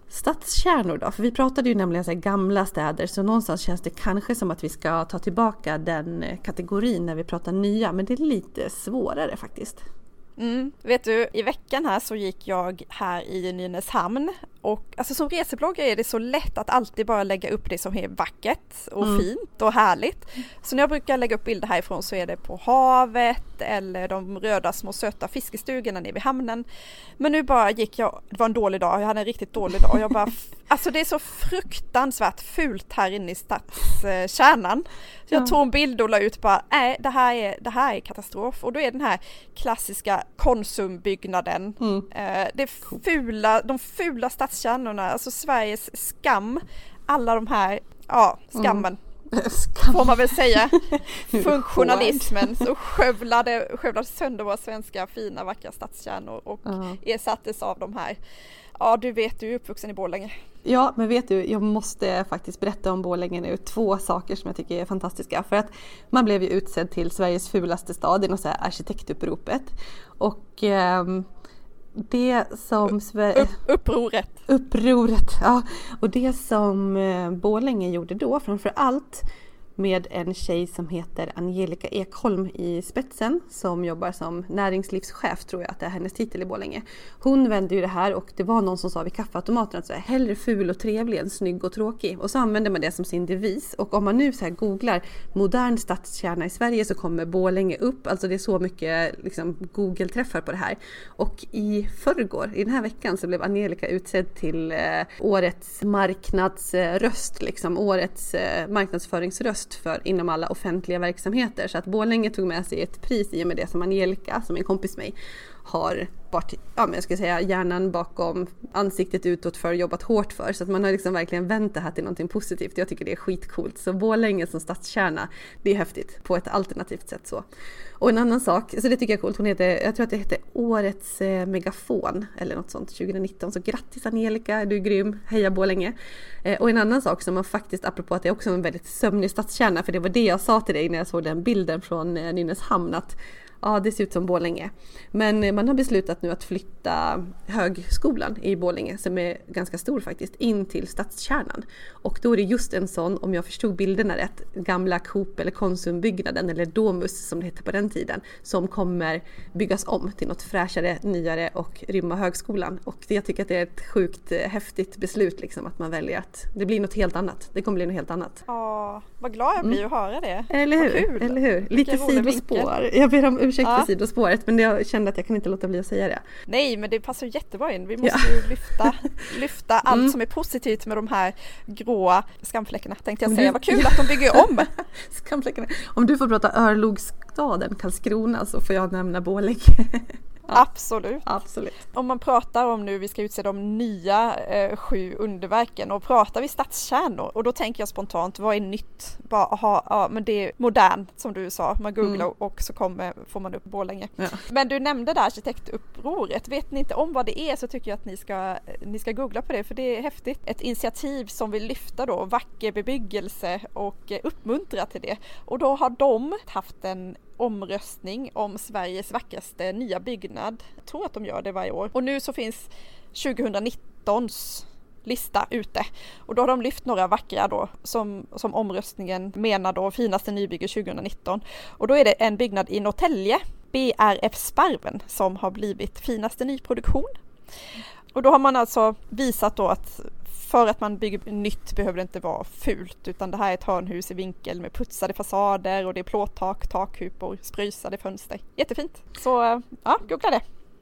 Stadskärnor då? För vi pratade ju nämligen så gamla städer så någonstans känns det kanske som att vi ska ta tillbaka den eh, kategorin när vi pratar nya men det är lite svårare faktiskt. Mm. Vet du, i veckan här så gick jag här i Nynäshamn och alltså som resebloggare är det så lätt att alltid bara lägga upp det som är vackert och mm. fint och härligt. Så när jag brukar lägga upp bilder härifrån så är det på havet eller de röda små söta fiskestugorna nere vid hamnen. Men nu bara gick jag, det var en dålig dag, jag hade en riktigt dålig dag. Jag bara, alltså det är så fruktansvärt fult här inne i stadskärnan. Så jag tog en bild och la ut bara, nej det här är, det här är katastrof. Och då är den här klassiska Konsumbyggnaden, mm. eh, det fula, de fula stadskärnorna, alltså Sveriges skam, alla de här, ja, skammen. Mm. <laughs> Skam. Får man väl säga. <laughs> Funktionalismen som skövlade, skövlade sönder våra svenska fina vackra stadskärnor och uh. ersattes av de här Ja, du vet, du är uppvuxen i Borlänge. Ja, men vet du, jag måste faktiskt berätta om Borlänge nu. Två saker som jag tycker är fantastiska. För att man blev ju utsedd till Sveriges fulaste stad i något så här arkitektuppropet. Och eh, det som... Upp, upproret. Upproret, ja. Och det som eh, Borlänge gjorde då framför allt med en tjej som heter Angelica Ekholm i spetsen som jobbar som näringslivschef tror jag att det är hennes titel i Borlänge. Hon vände ju det här och det var någon som sa vid kaffeautomaten att så här, hellre ful och trevlig än snygg och tråkig. Och så använder man det som sin devis och om man nu så här googlar modern stadskärna i Sverige så kommer Borlänge upp. Alltså det är så mycket liksom, Google-träffar på det här. Och i förrgår, i den här veckan, så blev Angelica utsedd till eh, årets marknadsröst, liksom årets eh, marknadsföringsröst just för inom alla offentliga verksamheter. Så att Borlänge tog med sig ett pris i och med det som Angelica, som är en kompis med mig, har jobbat, ja men jag ska säga hjärnan bakom ansiktet utåt för jobbat hårt för. Så att man har liksom verkligen vänt det här till någonting positivt. Jag tycker det är skitcoolt. Så Borlänge som stadskärna, det är häftigt på ett alternativt sätt så. Och en annan sak, så det tycker jag är coolt, hon heter, jag tror att det hette Årets eh, megafon eller något sånt 2019. Så grattis Angelica, du är grym, heja Borlänge. Eh, och en annan sak som man faktiskt, apropå att det är också en väldigt sömnig stadskärna, för det var det jag sa till dig när jag såg den bilden från eh, Nynäshamn, att Ja, det ser ut som Bålänge. Men man har beslutat nu att flytta högskolan i Bålänge, som är ganska stor faktiskt, in till stadskärnan. Och då är det just en sån, om jag förstod bilderna rätt, gamla Coop eller Konsumbyggnaden eller Domus som det hette på den tiden, som kommer byggas om till något fräschare, nyare och rymma högskolan. Och jag tycker att det är ett sjukt eh, häftigt beslut liksom att man väljer att det blir något helt annat. Det kommer bli något helt annat. Ja, vad glad jag blir mm. att höra det. Eller hur? Eller hur? Lite sidospår. Jag ber om ursäkt ja. sidospåret men jag kände att jag kan inte låta bli att säga det. Nej men det passar jättebra in. Vi måste ja. ju lyfta, <laughs> lyfta allt mm. som är positivt med de här gråa skamfläckarna tänkte jag säga. Vad kul att de bygger om! <laughs> skamfläckarna. Om du får prata Örlogsstaden Karlskrona så får jag nämna Borlänge. Absolut. Absolut. Om man pratar om nu, vi ska utse de nya eh, sju underverken och pratar vi stadskärnor och då tänker jag spontant, vad är nytt? Bara, aha, ja, men det är modernt som du sa, man googlar mm. och så kommer, får man upp Borlänge. Ja. Men du nämnde det arkitektupproret, vet ni inte om vad det är så tycker jag att ni ska, ni ska googla på det för det är häftigt. Ett initiativ som vill lyfta då vacker bebyggelse och uppmuntra till det. Och då har de haft en omröstning om Sveriges vackraste nya byggnad. Jag tror att de gör det varje år. Och nu så finns 2019s lista ute och då har de lyft några vackra då som, som omröstningen menar då finaste nybygge 2019 och då är det en byggnad i Norrtälje, BRF Sparven, som har blivit finaste nyproduktion. Och då har man alltså visat då att för att man bygger nytt behöver det inte vara fult utan det här är ett hörnhus i vinkel med putsade fasader och det är plåttak, takkupor, spröjsade fönster. Jättefint! Så ja, googla det!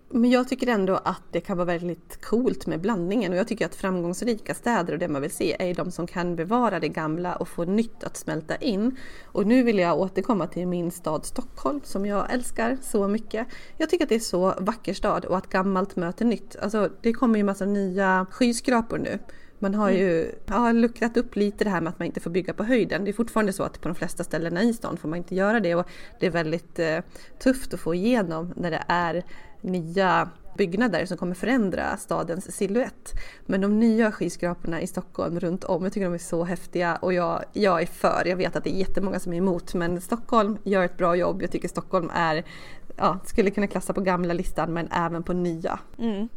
Men jag tycker ändå att det kan vara väldigt coolt med blandningen och jag tycker att framgångsrika städer och det man vill se är de som kan bevara det gamla och få nytt att smälta in. Och nu vill jag återkomma till min stad Stockholm som jag älskar så mycket. Jag tycker att det är så vacker stad och att gammalt möter nytt. Alltså det kommer ju massa nya skyskrapor nu. Man har ju ja, luckrat upp lite det här med att man inte får bygga på höjden. Det är fortfarande så att på de flesta ställena i stan får man inte göra det och det är väldigt eh, tufft att få igenom när det är nya byggnader som kommer förändra stadens siluett. Men de nya skyskraporna i Stockholm runt om, jag tycker de är så häftiga och jag, jag är för. Jag vet att det är jättemånga som är emot men Stockholm gör ett bra jobb. Jag tycker Stockholm är, ja, skulle kunna klassa på gamla listan men även på nya. Mm.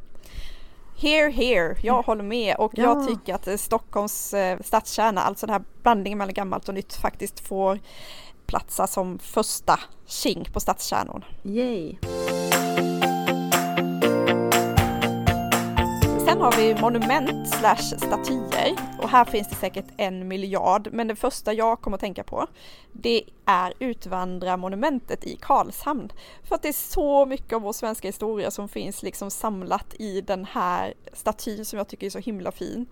Here, here, jag håller med och ja. jag tycker att Stockholms eh, stadskärna, alltså den här blandningen mellan gammalt och nytt faktiskt får platsa som första king på stadskärnor. Yay! Sen har vi monument slash statyer och här finns det säkert en miljard men det första jag kommer att tänka på det är Utvandrarmonumentet i Karlshamn. För att det är så mycket av vår svenska historia som finns liksom samlat i den här statyn som jag tycker är så himla fin.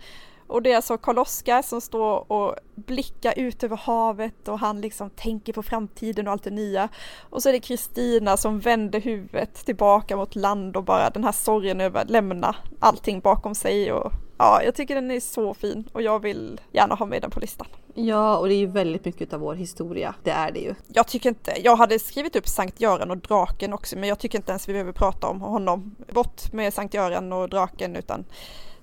Och det är alltså Karl-Oskar som står och blickar ut över havet och han liksom tänker på framtiden och allt det nya. Och så är det Kristina som vänder huvudet tillbaka mot land och bara den här sorgen över att lämna allting bakom sig. Och ja, jag tycker den är så fin och jag vill gärna ha med den på listan. Ja, och det är ju väldigt mycket av vår historia. Det är det ju. Jag tycker inte, jag hade skrivit upp Sankt Göran och draken också, men jag tycker inte ens vi behöver prata om honom. Bort med Sankt Göran och draken, utan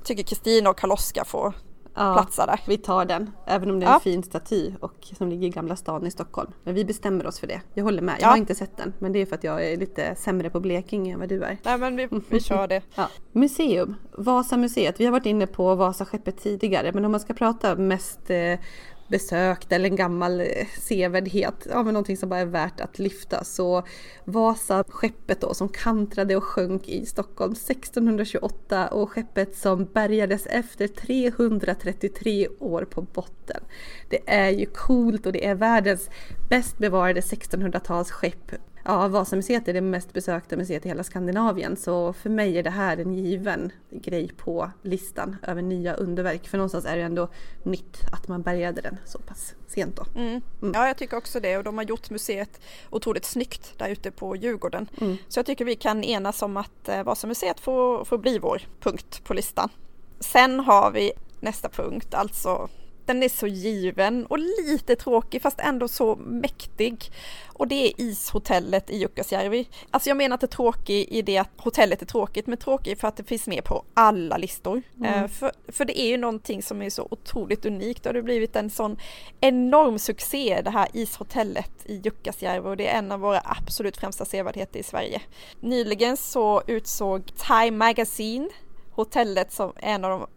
tycker Kristina och Karl-Oskar får ja, platsa där. Vi tar den, även om det är en ja. fin staty och som ligger i Gamla stan i Stockholm. Men vi bestämmer oss för det. Jag håller med. Jag har inte sett den, men det är för att jag är lite sämre på Blekinge än vad du är. Nej, men vi, vi kör det. <laughs> ja. Museum, Vasamuseet. Vi har varit inne på Vasaskeppet tidigare, men om man ska prata mest eh, besökt eller en gammal eh, sevärdhet, ja men någonting som bara är värt att lyfta. Så Vasa, skeppet då som kantrade och sjönk i Stockholm 1628 och skeppet som bärgades efter 333 år på botten. Det är ju coolt och det är världens bäst bevarade 1600-talsskepp ja, Vasamuseet är det mest besökta museet i hela Skandinavien så för mig är det här en given grej på listan över nya underverk. För någonstans är det ändå nytt att man bärgade den så pass sent då. Mm. Mm. Ja, jag tycker också det och de har gjort museet otroligt snyggt där ute på Djurgården. Mm. Så jag tycker vi kan enas om att eh, Vasamuseet får, får bli vår punkt på listan. Sen har vi nästa punkt, alltså den är så given och lite tråkig fast ändå så mäktig. Och det är ishotellet i Jukkasjärvi. Alltså jag menar inte tråkig i det att hotellet är tråkigt, men tråkig för att det finns med på alla listor. Mm. Uh, för, för det är ju någonting som är så otroligt unikt. Det har blivit en sån enorm succé det här ishotellet i Jukkasjärvi och det är en av våra absolut främsta sevärdheter i Sverige. Nyligen så utsåg Time Magazine hotellet som en av de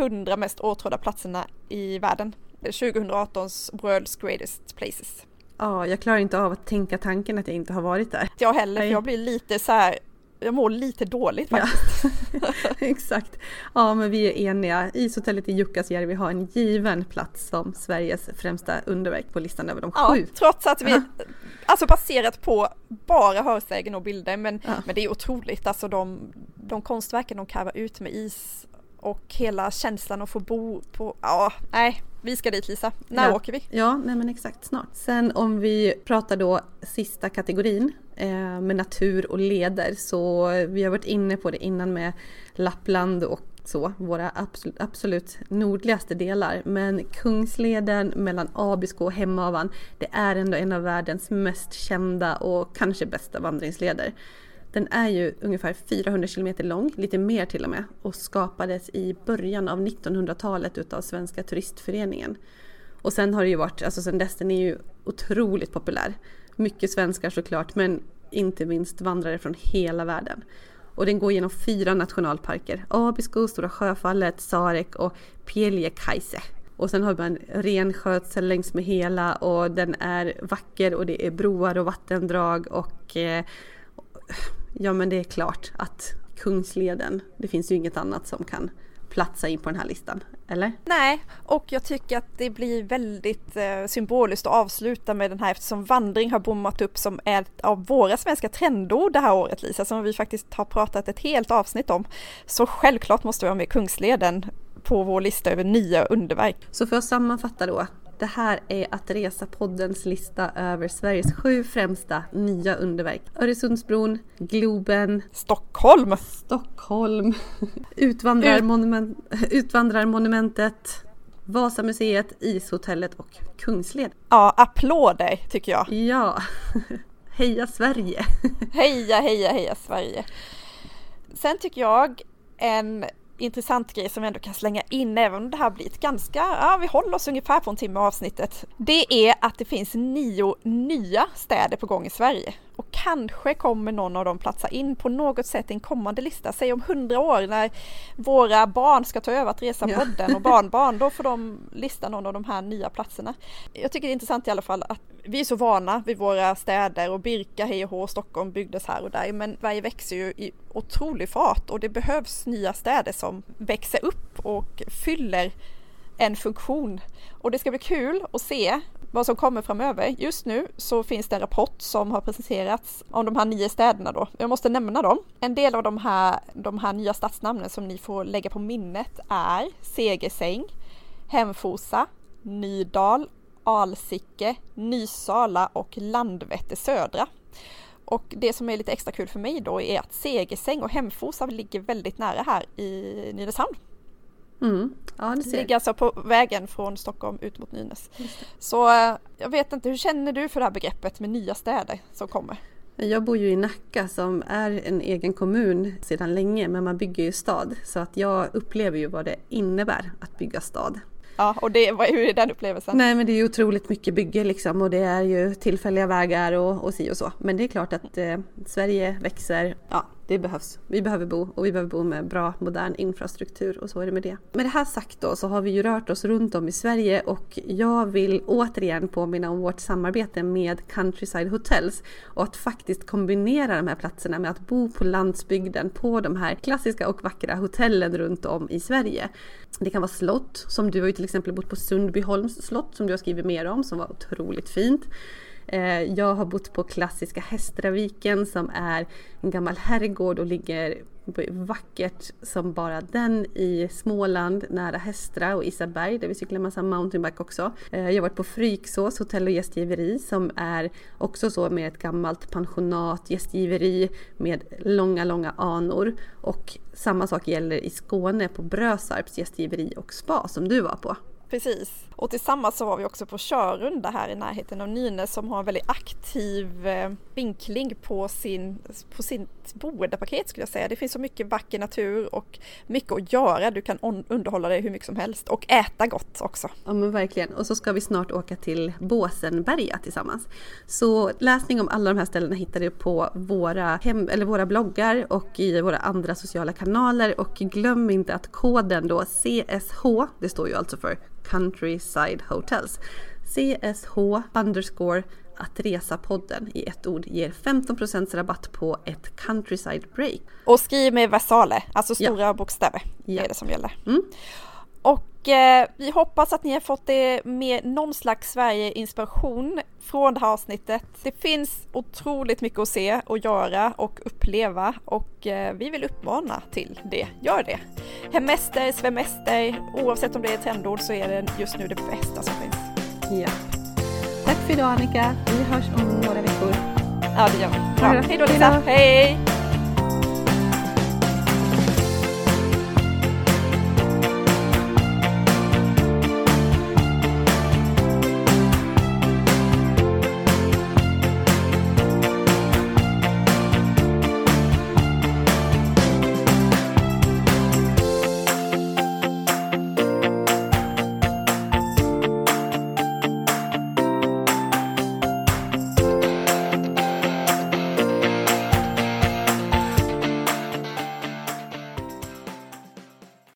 100 mest åtrådda platserna i världen. 2018s World's Greatest Places. Ja, jag klarar inte av att tänka tanken att jag inte har varit där. Jag heller, för jag blir lite så här jag mår lite dåligt faktiskt. Ja, <laughs> exakt. Ja, men vi är eniga. Ishotellet i Jukkasjärvi har en given plats som Sveriges främsta underverk på listan över de sju. Ja, trots att vi, alltså baserat på bara hörsägen och bilder, men, ja. men det är otroligt. Alltså de, de konstverken de karvar ut med is och hela känslan att få bo på, ja, nej, vi ska dit Lisa. När ja. åker vi? Ja, nej men exakt snart. Sen om vi pratar då sista kategorin eh, med natur och leder så vi har varit inne på det innan med Lappland och så, våra absolut, absolut nordligaste delar. Men Kungsleden mellan Abisko och Hemavan, det är ändå en av världens mest kända och kanske bästa vandringsleder. Den är ju ungefär 400 kilometer lång, lite mer till och med, och skapades i början av 1900-talet utav Svenska Turistföreningen. Och sen har det ju varit, alltså sen dess, den är ju otroligt populär. Mycket svenskar såklart, men inte minst vandrare från hela världen. Och den går genom fyra nationalparker. Abisko, Stora Sjöfallet, Sarek och Pieljekaise. Och sen har man renskötsel längs med hela och den är vacker och det är broar och vattendrag och eh, ja men det är klart att Kungsleden, det finns ju inget annat som kan platsa in på den här listan eller? Nej, och jag tycker att det blir väldigt eh, symboliskt att avsluta med den här eftersom vandring har bommat upp som ett av våra svenska trendord det här året Lisa, som vi faktiskt har pratat ett helt avsnitt om. Så självklart måste vi ha med Kungsleden på vår lista över nya underverk. Så för att sammanfatta då. Det här är att resa poddens lista över Sveriges sju främsta nya underverk. Öresundsbron, Globen, Stockholm, Stockholm, Utvandrarmonument, Utvandrarmonumentet, Vasamuseet, Ishotellet och Kungsled. Ja, applåder tycker jag. Ja, <laughs> heja Sverige! Heja, heja, heja Sverige! Sen tycker jag en intressant grej som vi ändå kan slänga in, även om det här blir ett ganska, ja vi håller oss ungefär på en timme avsnittet. Det är att det finns nio nya städer på gång i Sverige. Och kanske kommer någon av dem platsa in på något sätt i en kommande lista. Säg om hundra år när våra barn ska ta över att resa podden och barnbarn, då får de lista någon av de här nya platserna. Jag tycker det är intressant i alla fall att vi är så vana vid våra städer och Birka, hej och hå, Stockholm byggdes här och där, men Sverige växer ju i otrolig fart och det behövs nya städer som växer upp och fyller en funktion. Och det ska bli kul att se vad som kommer framöver. Just nu så finns det en rapport som har presenterats om de här nio städerna då. Jag måste nämna dem. En del av de här, de här nya stadsnamnen som ni får lägga på minnet är Segersäng, Hemfosa, Nydal, Alsike, Nysala och Landvetter södra. Och det som är lite extra kul för mig då är att Segersäng och Hemfosa ligger väldigt nära här i Nynäshamn. Mm. Ja, det ligger alltså på vägen från Stockholm ut mot Nynäs. Så eh, jag vet inte, hur känner du för det här begreppet med nya städer som kommer? Jag bor ju i Nacka som är en egen kommun sedan länge men man bygger ju stad så att jag upplever ju vad det innebär att bygga stad. Ja, och det, hur är den upplevelsen? Nej men det är ju otroligt mycket bygge liksom och det är ju tillfälliga vägar och, och si och så. Men det är klart att eh, Sverige växer. Ja, det behövs. Vi behöver bo och vi behöver bo med bra modern infrastruktur och så är det med det. Med det här sagt då så har vi ju rört oss runt om i Sverige och jag vill återigen påminna om vårt samarbete med Countryside Hotels och att faktiskt kombinera de här platserna med att bo på landsbygden på de här klassiska och vackra hotellen runt om i Sverige. Det kan vara slott som du har ju till exempel bott på Sundbyholms slott som du har skrivit mer om som var otroligt fint. Eh, jag har bott på klassiska Hästraviken som är en gammal herrgård och ligger vackert som bara den i Småland nära Hästra och Isaberg där vi cyklar massa mountainbike också. Eh, jag har varit på Fryksås hotell och gästgiveri som är också så med ett gammalt pensionat, gästgiveri med långa, långa anor. Och samma sak gäller i Skåne på Brösarps gästgiveri och spa som du var på. Precis. Och tillsammans så var vi också på körrunda här i närheten av Nynäs som har en väldigt aktiv eh, vinkling på, sin, på sitt boendepaket skulle jag säga. Det finns så mycket vacker natur och mycket att göra. Du kan underhålla dig hur mycket som helst och äta gott också. Ja men verkligen. Och så ska vi snart åka till Båsenberga tillsammans. Så läsning om alla de här ställena hittar du på våra, hem, eller våra bloggar och i våra andra sociala kanaler. Och glöm inte att koden då CSH, det står ju alltså för Countries Countryside Hotels. CSH underscore att resa-podden i ett ord ger 15% rabatt på ett Countryside Break. Och skriv med versale, alltså stora ja. bokstäver. Ja. är det som gäller. Mm. Och vi hoppas att ni har fått det med någon slags Sverige-inspiration från det här avsnittet. Det finns otroligt mycket att se och göra och uppleva och eh, vi vill uppmana till det. Gör det! Hemester, svemester, oavsett om det är trendord så är det just nu det bästa som finns. Ja. Tack för idag Annika. Vi hörs om några veckor. Ja det gör vi. Bra. Hej då Lisa. Hej!